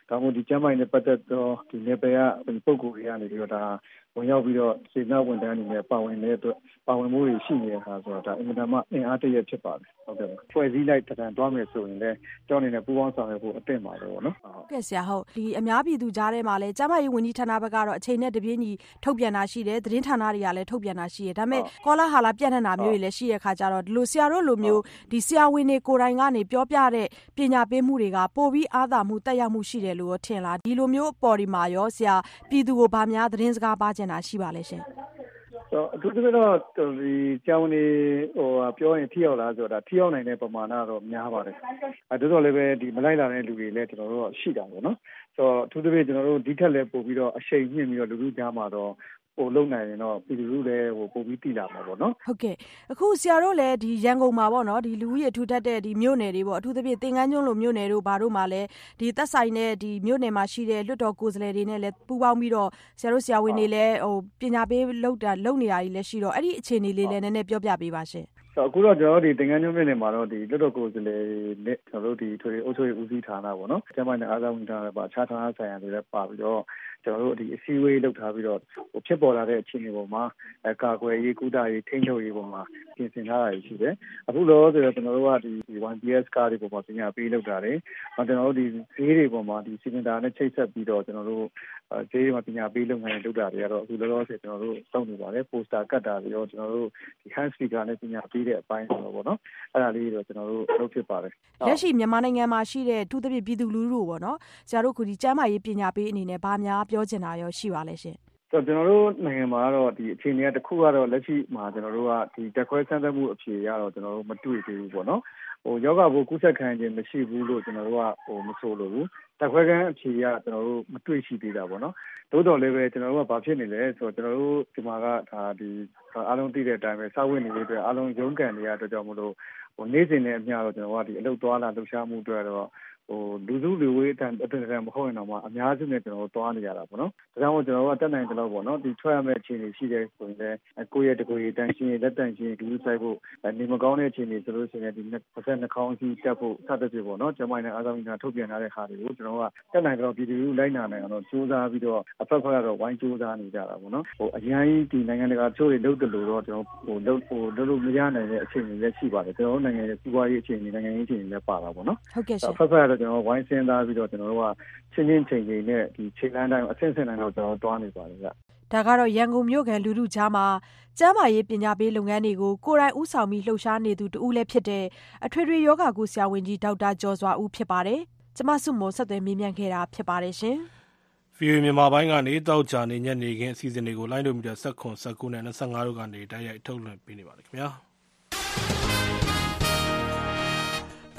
S11: ဒါမှမဟုတ်ဒီကျန်းမာရေးနဲ့ပတ်သက်သောဒီနေပယ်ကပုံကိုယ်တွေကနေပြီးတော့ဒါဟ ဝင်ရောက်ပြီးတော့စေနာဝန်ထမ်းအနေနဲ့ပါဝင်တဲ့အတွက်ပါဝင်မှုတွေရှိနေတဲ့အခါဆိုတော့ဒါအင်မတန်မှအင်အားတရဖြစ်ပါတယ်ဟုတ်ကဲ့ပါဖွဲ့စည်းလိုက်တံသွားမယ်ဆိုရင်လည်းကျောင်းအနေနဲ့ပူးပေါင်းဆောင်ရွက်ဖို့အသင့်ပါပဲပေါ့နော်
S12: ဟုတ်ကဲ့ဆရာဟုတ်ဒီအများပြည်သူကြားထဲမှာလည်းကျမကြီးဝန်ကြီးဌာနဘက်ကတော့အချိန်နဲ့တပြေးညီထုတ်ပြန်တာရှိတယ်သတင်းဌာနတွေကလည်းထုတ်ပြန်တာရှိတယ်ဒါပေမဲ့ကောလာဟာလာပြန့်နှံ့တာမျိုးတွေလည်းရှိတဲ့အခါကျတော့ဒီလိုဆရာတို့လိုမျိုးဒီဆရာဝန်တွေကိုယ်တိုင်ကနေပြောပြတဲ့ပညာပေးမှုတွေကပိုပြီးအားသာမှုတက်ရောက်မှုရှိတယ်လို့ထင်လားဒီလိုမျိုးအပေါ်ဒီမှာရောဆရာပြည်သူကိုဗာများသတင်းစကားပါကျင်တာရှိပါလဲရှင်
S11: ဆိုအထူးသဖြင့်တော့ဒီကျောင်းနေဟိုပြောရင်ထိရောက်လားဆိုတာထိရောက်နိုင်တဲ့ပမာဏတော့များပါတယ်အဲဒါတော့လည်းပဲဒီမလိုက်လာတဲ့လူတွေလည်းကျွန်တော်တို့ရှိတာပေါ့နော်ဆိုတော့အထူးသဖြင့်ကျွန်တော်တို့ဒီထက်လည်းပို့ပြီးတော့အရှိန်မြင့်ပြီးတော့လူလူကြားမှာတော့ ဟိုလုံနိုင်ရင်တော့ပြည်သူလူလည်းဟိုပို့ပြီးတည်လာမှာပေါ့နော်
S12: ဟုတ်ကဲ့အခုဆရာတို့လည်းဒီရန်ကုန်မှာပေါ့နော်ဒီလူဦးရေထူထပ်တဲ့ဒီမြို့နယ်တွေပေါ့အထူးသဖြင့်သင်္ကန်းကျွန်းလိုမြို့နယ်တို့ဘာတို့မှာလည်းဒီသက်ဆိုင်တဲ့ဒီမြို့နယ်မှာရှိတဲ့လွတ်တော်ကိုယ်စားလှယ်တွေနဲ့လည်းပူးပေါင်းပြီးတော့ဆရာတို့ဆရာဝန်တွေလည်းဟိုပညာပေးလုပ်တာလုပ်နေတာကြီးလည်းရှိတော့အဲ့ဒီအခြေအနေလေးလည်းနည်းနည်းပြောပြပေးပါရှင်
S11: ဆို အခုတော့ကျွန်တော်တို့ဒီတင်ငန်းညွှန်းမြို့နယ်မှာတော့ဒီလွတ်တော်ကိုယ်စားလှယ်နဲ့ကျွန်တော်တို့ဒီထွေအုပ်ချုပ်ရေးဦးစီးဌာနပေါ့နော်ကျမနဲ့အားသာဝန်ထမ်းတွေပါအခြားဌာနဆိုင်ရာတွေလည်းပါပြီးတော့ကျွန်တော်တို့ဒီအစည်းအဝေးလုပ်ထားပြီးတော့ဟိုဖြစ်ပေါ်လာတဲ့အခြေအနေပေါ်မှာအကာအကွယ်ရေးကုသရေးထိန်းချုပ်ရေးပေါ်မှာပြင်ဆင်ထားတာရှိတယ်အခုလောဆိုတော့ကျွန်တော်တို့ကဒီ 1PS ကားတွေပေါ်မှာပညာပေးလုပ်တာတယ်ကျွန်တော်တို့ဒီဈေးတွေပေါ်မှာဒီစီမံတာနဲ့ချိတ်ဆက်ပြီးတော့ကျွန်တော်တို့ ဈေးတွေမှာပညာပေးလုပ်ငန်းတွေလုပ်တာတွေကတော့အခုလောလောဆယ်ကျွန်တော်တို့စောင့်နေပါတယ်ပိုစတာကတ်တာတွေရောကျွန်တော်တို့ဒီ hand speaker နဲ့ပညာပေးတဲ့အပိုင်းဆိုတော့ဗောနော်အဲ့ဒါလေးတော့ကျွန်တော်တို့လုပ်ဖြစ်ပါတယ်
S12: လက်ရှိမြန်မာနိုင်ငံမှာရှိတဲ့သူသဖြင့်ပြည်သူလူထုပေါ့နော်ဆရာတို့ကဒီကျမ်းမာရေးပညာပေးအနေနဲ့ဗာများပြောချင်တာရောရှိပါလဲရှင်
S11: ဆိုတော့ကျွန်တော်တို့နိုင်ငံမှာကတော့ဒီအခြေအနေကတစ်ခုကတော့လက်ရှိမှာကျွန်တော်တို့ကဒီတက်ခွဲဆန်းသက်မှုအဖြေရတော့ကျွန်တော်တို့မတွေ့သေးဘူးပေါ့နော်ဟိုယောဂဘိုးကုသခံခြင်းမရှိဘူးလို့ကျွန်တော်တို့ကဟိုမဆိုလို့ဘူး တက်ခွဲကန်းအဖြေရကျွန်တော်တို့မတွေ့ရှိသေးတာပေါ့နော်သို့တော်လည်းပဲကျွန်တော်တို့ကဘာဖြစ်နေလဲဆိုတော့ကျွန်တော်တို့ဒီမှာကဒါဒီအားလုံးသိတဲ့အတိုင်းပဲစာဝင်နေတဲ့အတွက်အားလုံးရုန်းကန်နေရတဲ့ကြောင့်မလို့ဟိုနေ့စဉ်နဲ့အမျှတော့ကျွန်တော်ကဒီအလုပ်သွားလာလှုပ်ရှားမှုအတွက်တော့ဟို လူစုလူဝေးအတန်အတန်မဟုတ်ရင်တော့မှအများစုနဲ့ကျွန်တော်တို့သွားနေရတာပေါ့နော်။ဒါကြောင့်မို့ကျွန်တော်တို့ကတက်နိုင်ကြလို့ပေါ့နော်ဒီထွက်ရမယ့်အခြေအနေရှိတဲ့ဆိုရင်လည်းကိုယ့်ရဲ့တကိုယ်ရတန်ရှင်းလက်တန်ရှင်းဂလူးဆိုင်ဖို့နေမကောင်းတဲ့အခြေအနေဆိုလို့ရှိရင်ဒီတစ်ဆက်နှာခေါင်းစီးတက်ဖို့စသဖြင့်ပေါ့နော်။ကျမနဲ့အားဆောင်နေတာထုတ်ပြန်ထားတဲ့ဟာတွေကိုကျွန်တော်တို့ကတက်နိုင်ကြလို့ပြည်သူလူလိုက်နာနိုင်အောင်တော့စူးစမ်းပြီးတော့အဖက်ဖက်ကတော့ဝိုင်းစူးစမ်းနေကြတာပေါ့နော်။ဟိုအရင်ကြီးဒီနိုင်ငံတကာချိုးတွေလုပ်တယ်လို့တော့ကျွန်တော်ဟိုလုပ်ဟိုလုပ်လို့မရနိုင်တဲ့အခြေအနေလည်းရှိပါတယ်။ကျွန်တော်တို့နိုင်ငံရဲ့စီးပွားရေးအခြေအနေနိုင်ငံရေးအခြေအနေလည်းပါတာပေါ့နော်။
S12: ဟုတ်ကဲ့ရှင်။
S11: အဖက်ဖက်ကတော့ကျွန်တော်ဝိုင်းစင်းသားပြီးတော့ကျွန်တော်တို့ကချင်းချင်းချိန်ချိန်နဲ့ဒီချိန်လန်းတိုင်းအဆင့်ဆင့်တိုင်းတော့ကျွန်တော်တွားနေပါတယ်ဗျ။
S12: ဒါကတော့ရန်ကုန်မြို့ကန်လူထုကြားမှာကျန်းမာရေးပညာပေးလုပ်ငန်းတွေကိုကိုယ်တိုင်ဦးဆောင်ပြီးလှုပ်ရှားနေသူတူလည်းဖြစ်တဲ့အထွေထွေယောဂကုဆရာဝန်ကြီးဒေါက်တာကျော်စွာဦးဖြစ်ပါတယ်။ကျမစုမောဆက်သွယ်မေးမြန်းခဲ့တာဖြစ်ပါတယ်ရှင်။
S1: VOA မြန်မာပိုင်းကနေတောက်ကြနေညနေခင်းအစီအစဉ်တွေကိုလိုင်းဒိုမီတာ7ခွန်19နဲ့25တို့ကနေတိုက်ရိုက်ထုတ်လွှင့်ပေးနေပါတယ်ခင်ဗျာ။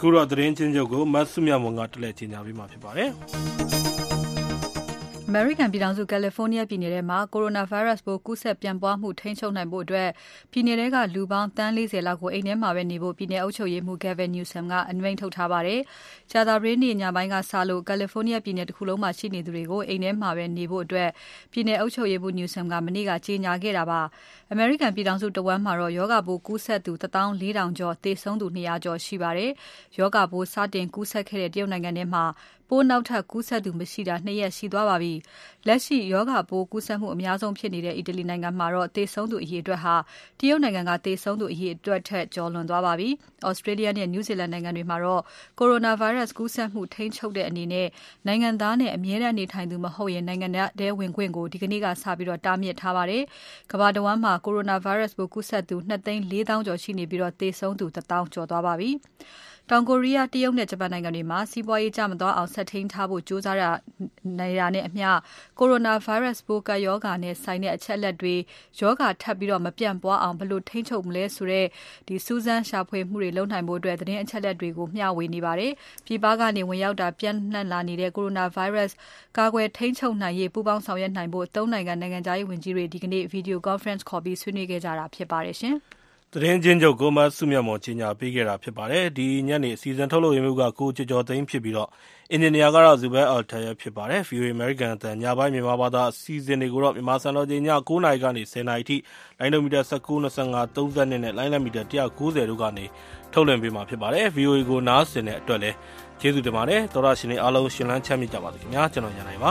S1: ခုတော့သတင်းချင်းချုပ်ကိုမတ်စုမြမွန်ကတလဲကြီးညာပေးမှာဖြစ်ပါတယ်
S2: အမေရိကန်ပြည်ထောင်စုကယ်လီဖိုးနီးယားပြည်နယ်ထဲမှာကိုရိုနာဗိုင်းရပ်စ်ပိုးကူးစက်ပြန့်ပွားမှု ထိန်းချုပ်နိုင်ဖို့အတွက်ပြည်နယ်ထဲက လူပေါင်းတန်း40လောက်ကို အိမ်ထဲမှာပဲနေဖို့ ပြည်နယ်အုပ်ချုပ်ရေးမှူး Gavin Newsom က အမိန့်ထုတ်ထားပါတယ်။ကြာသပတေးနေ့ ညပိုင်းကစလို့ကယ်လီဖိုးနီးယားပြည်နယ်တစ်ခုလုံးမှာရှိနေသူတွေကို အိမ်ထဲမှာပဲနေဖို့အတွက်ပြည်နယ်အုပ်ချုပ်ရေးမှူး Newsom က မနေ့က ကြေညာခဲ့တာပါ။အမေရိကန်ပြည်ထောင်စုတဝန်းမှာတော့ယောဂပိုးကူးစက်သူ14000ကျော် သေဆုံးသူ200ကျော်ရှိပါတယ်။ယောဂပိုးစတင်ကူးစက်ခဲ့တဲ့ တရုတ်နိုင်ငံထဲမှာ ပိုးနောက်ထပ်ကူးစက်သူမရှိတာ2ရက်ရှိသွားပါပြီ။လက်ရှိယောဂပိုးကူးစက်မှုအများဆုံးဖြစ်နေတဲ့ အီတလီနိုင်ငံမှာတော့ သေဆုံးသူအရေအတွက်ဟာ တရုတ်နိုင်ငံက သေဆုံးသူအရေအတွက်ထက် ကျော်လွန်သွားပါပြီ။ Australia နဲ့ New Zealand နိုင်ငံတွေမှာတော့ Coronavirus ကူးစက်မှု ထိန်းချုပ်တဲ့အနေနဲ့ နိုင်ငံသားနဲ့ အမြဲတမ်းနေထိုင်သူ မဟုတ်ရင် နိုင်ငံထဲဝင်ခွင့်ကို ဒီကနေ့ကစပြီး တားမြစ်ထားပါတယ်။ကမ္ဘာတဝန်းမှာ Coronavirus ပိုးကူးစက်သူ2သိန်း4သောင်းကျော်ရှိနေပြီး သေဆုံးသူ1သောင်းကျော်သွားပါပြီ။ တောင်ကိုရီးယား၊တရုတ်နဲ့ ဂျပန်နိုင်ငံတွေမှာ စီးပွားရေးကျမသွားအောင် ဆက်ထိန်းထားဖို့ ကြိုးစားနေတာနဲ့အမျှ Coronavirus ပိုးကပ်ရောဂါနဲ့ဆိုင်တဲ့ အချက်အလက်တွေ ရောဂါထပ်ပြီးမပြန့်ပွားအောင် ဘယ်လိုထိန်းချုပ်မလဲဆိုတဲ့ စူးစမ်းရှာဖွေမှုတွေလုပ်နိုင်ဖို့ သတင်းအချက်အလက်တွေကို မျှဝေနေပါတယ်။ပြည်ပကနေ ဝင်ရောက်တာ ပျံ့နှံ့လာနေတဲ့ Coronavirus ကာကွယ်ထိန်းချုပ်နိုင်ရေး ပူးပေါင်းဆောင်ရွက်နိုင်ဖို့သုံးနိုင်ငံ နိုင်ငံခြားရေးဝန်ကြီးတွေ ဒီကနေ့ Video Conference ခေါ်ပြီး ဆွေးနွေးခဲ့ကြတာဖြစ်ပါတယ်ရှင်။
S1: သတင်းချင်းချုပ် ကိုမဆုမြတ်မော်ကြီးညာပေးခဲ့တာ ဖြစ်ပါတယ်။ဒီညနေ အစီအစဉ် ထုတ်လုပ်ရေးမှုကကိုကျော်ကျော်သိန်းဖြစ်ပြီးတော့အင်ဂျင်နီယာကတော့ဇူဘဲအော်တာယာဖြစ်ပါတယ်။ VOA American အသံ ညပိုင်း မြန်မာဘာသာ အစီအစဉ်တွေကိုတော့ မြန်မာစံတော်ချိန်ည9:00နာရီကနေ10:00နာရီထိ လိုင်းဒိုမီတာ19 25 32နဲ့ လိုင်းလမီတာ190တို့ကနေ ထုတ်လွှင့်ပေးမှာ ဖြစ်ပါတယ်။ VOA ကို နားဆင်တဲ့အတွက်လည်း ကျေးဇူးတင်ပါတယ်။သောရရှင်တွေအားလုံး ရှင်လန်းချမ်းမြေ့ကြပါစေခင်ဗျာ။ကျွန်တော်ညနေပါ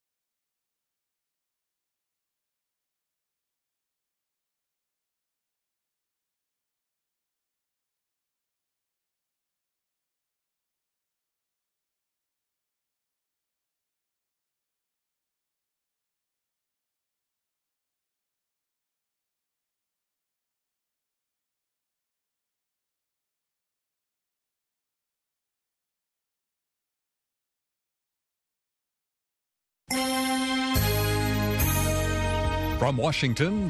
S13: From Washington,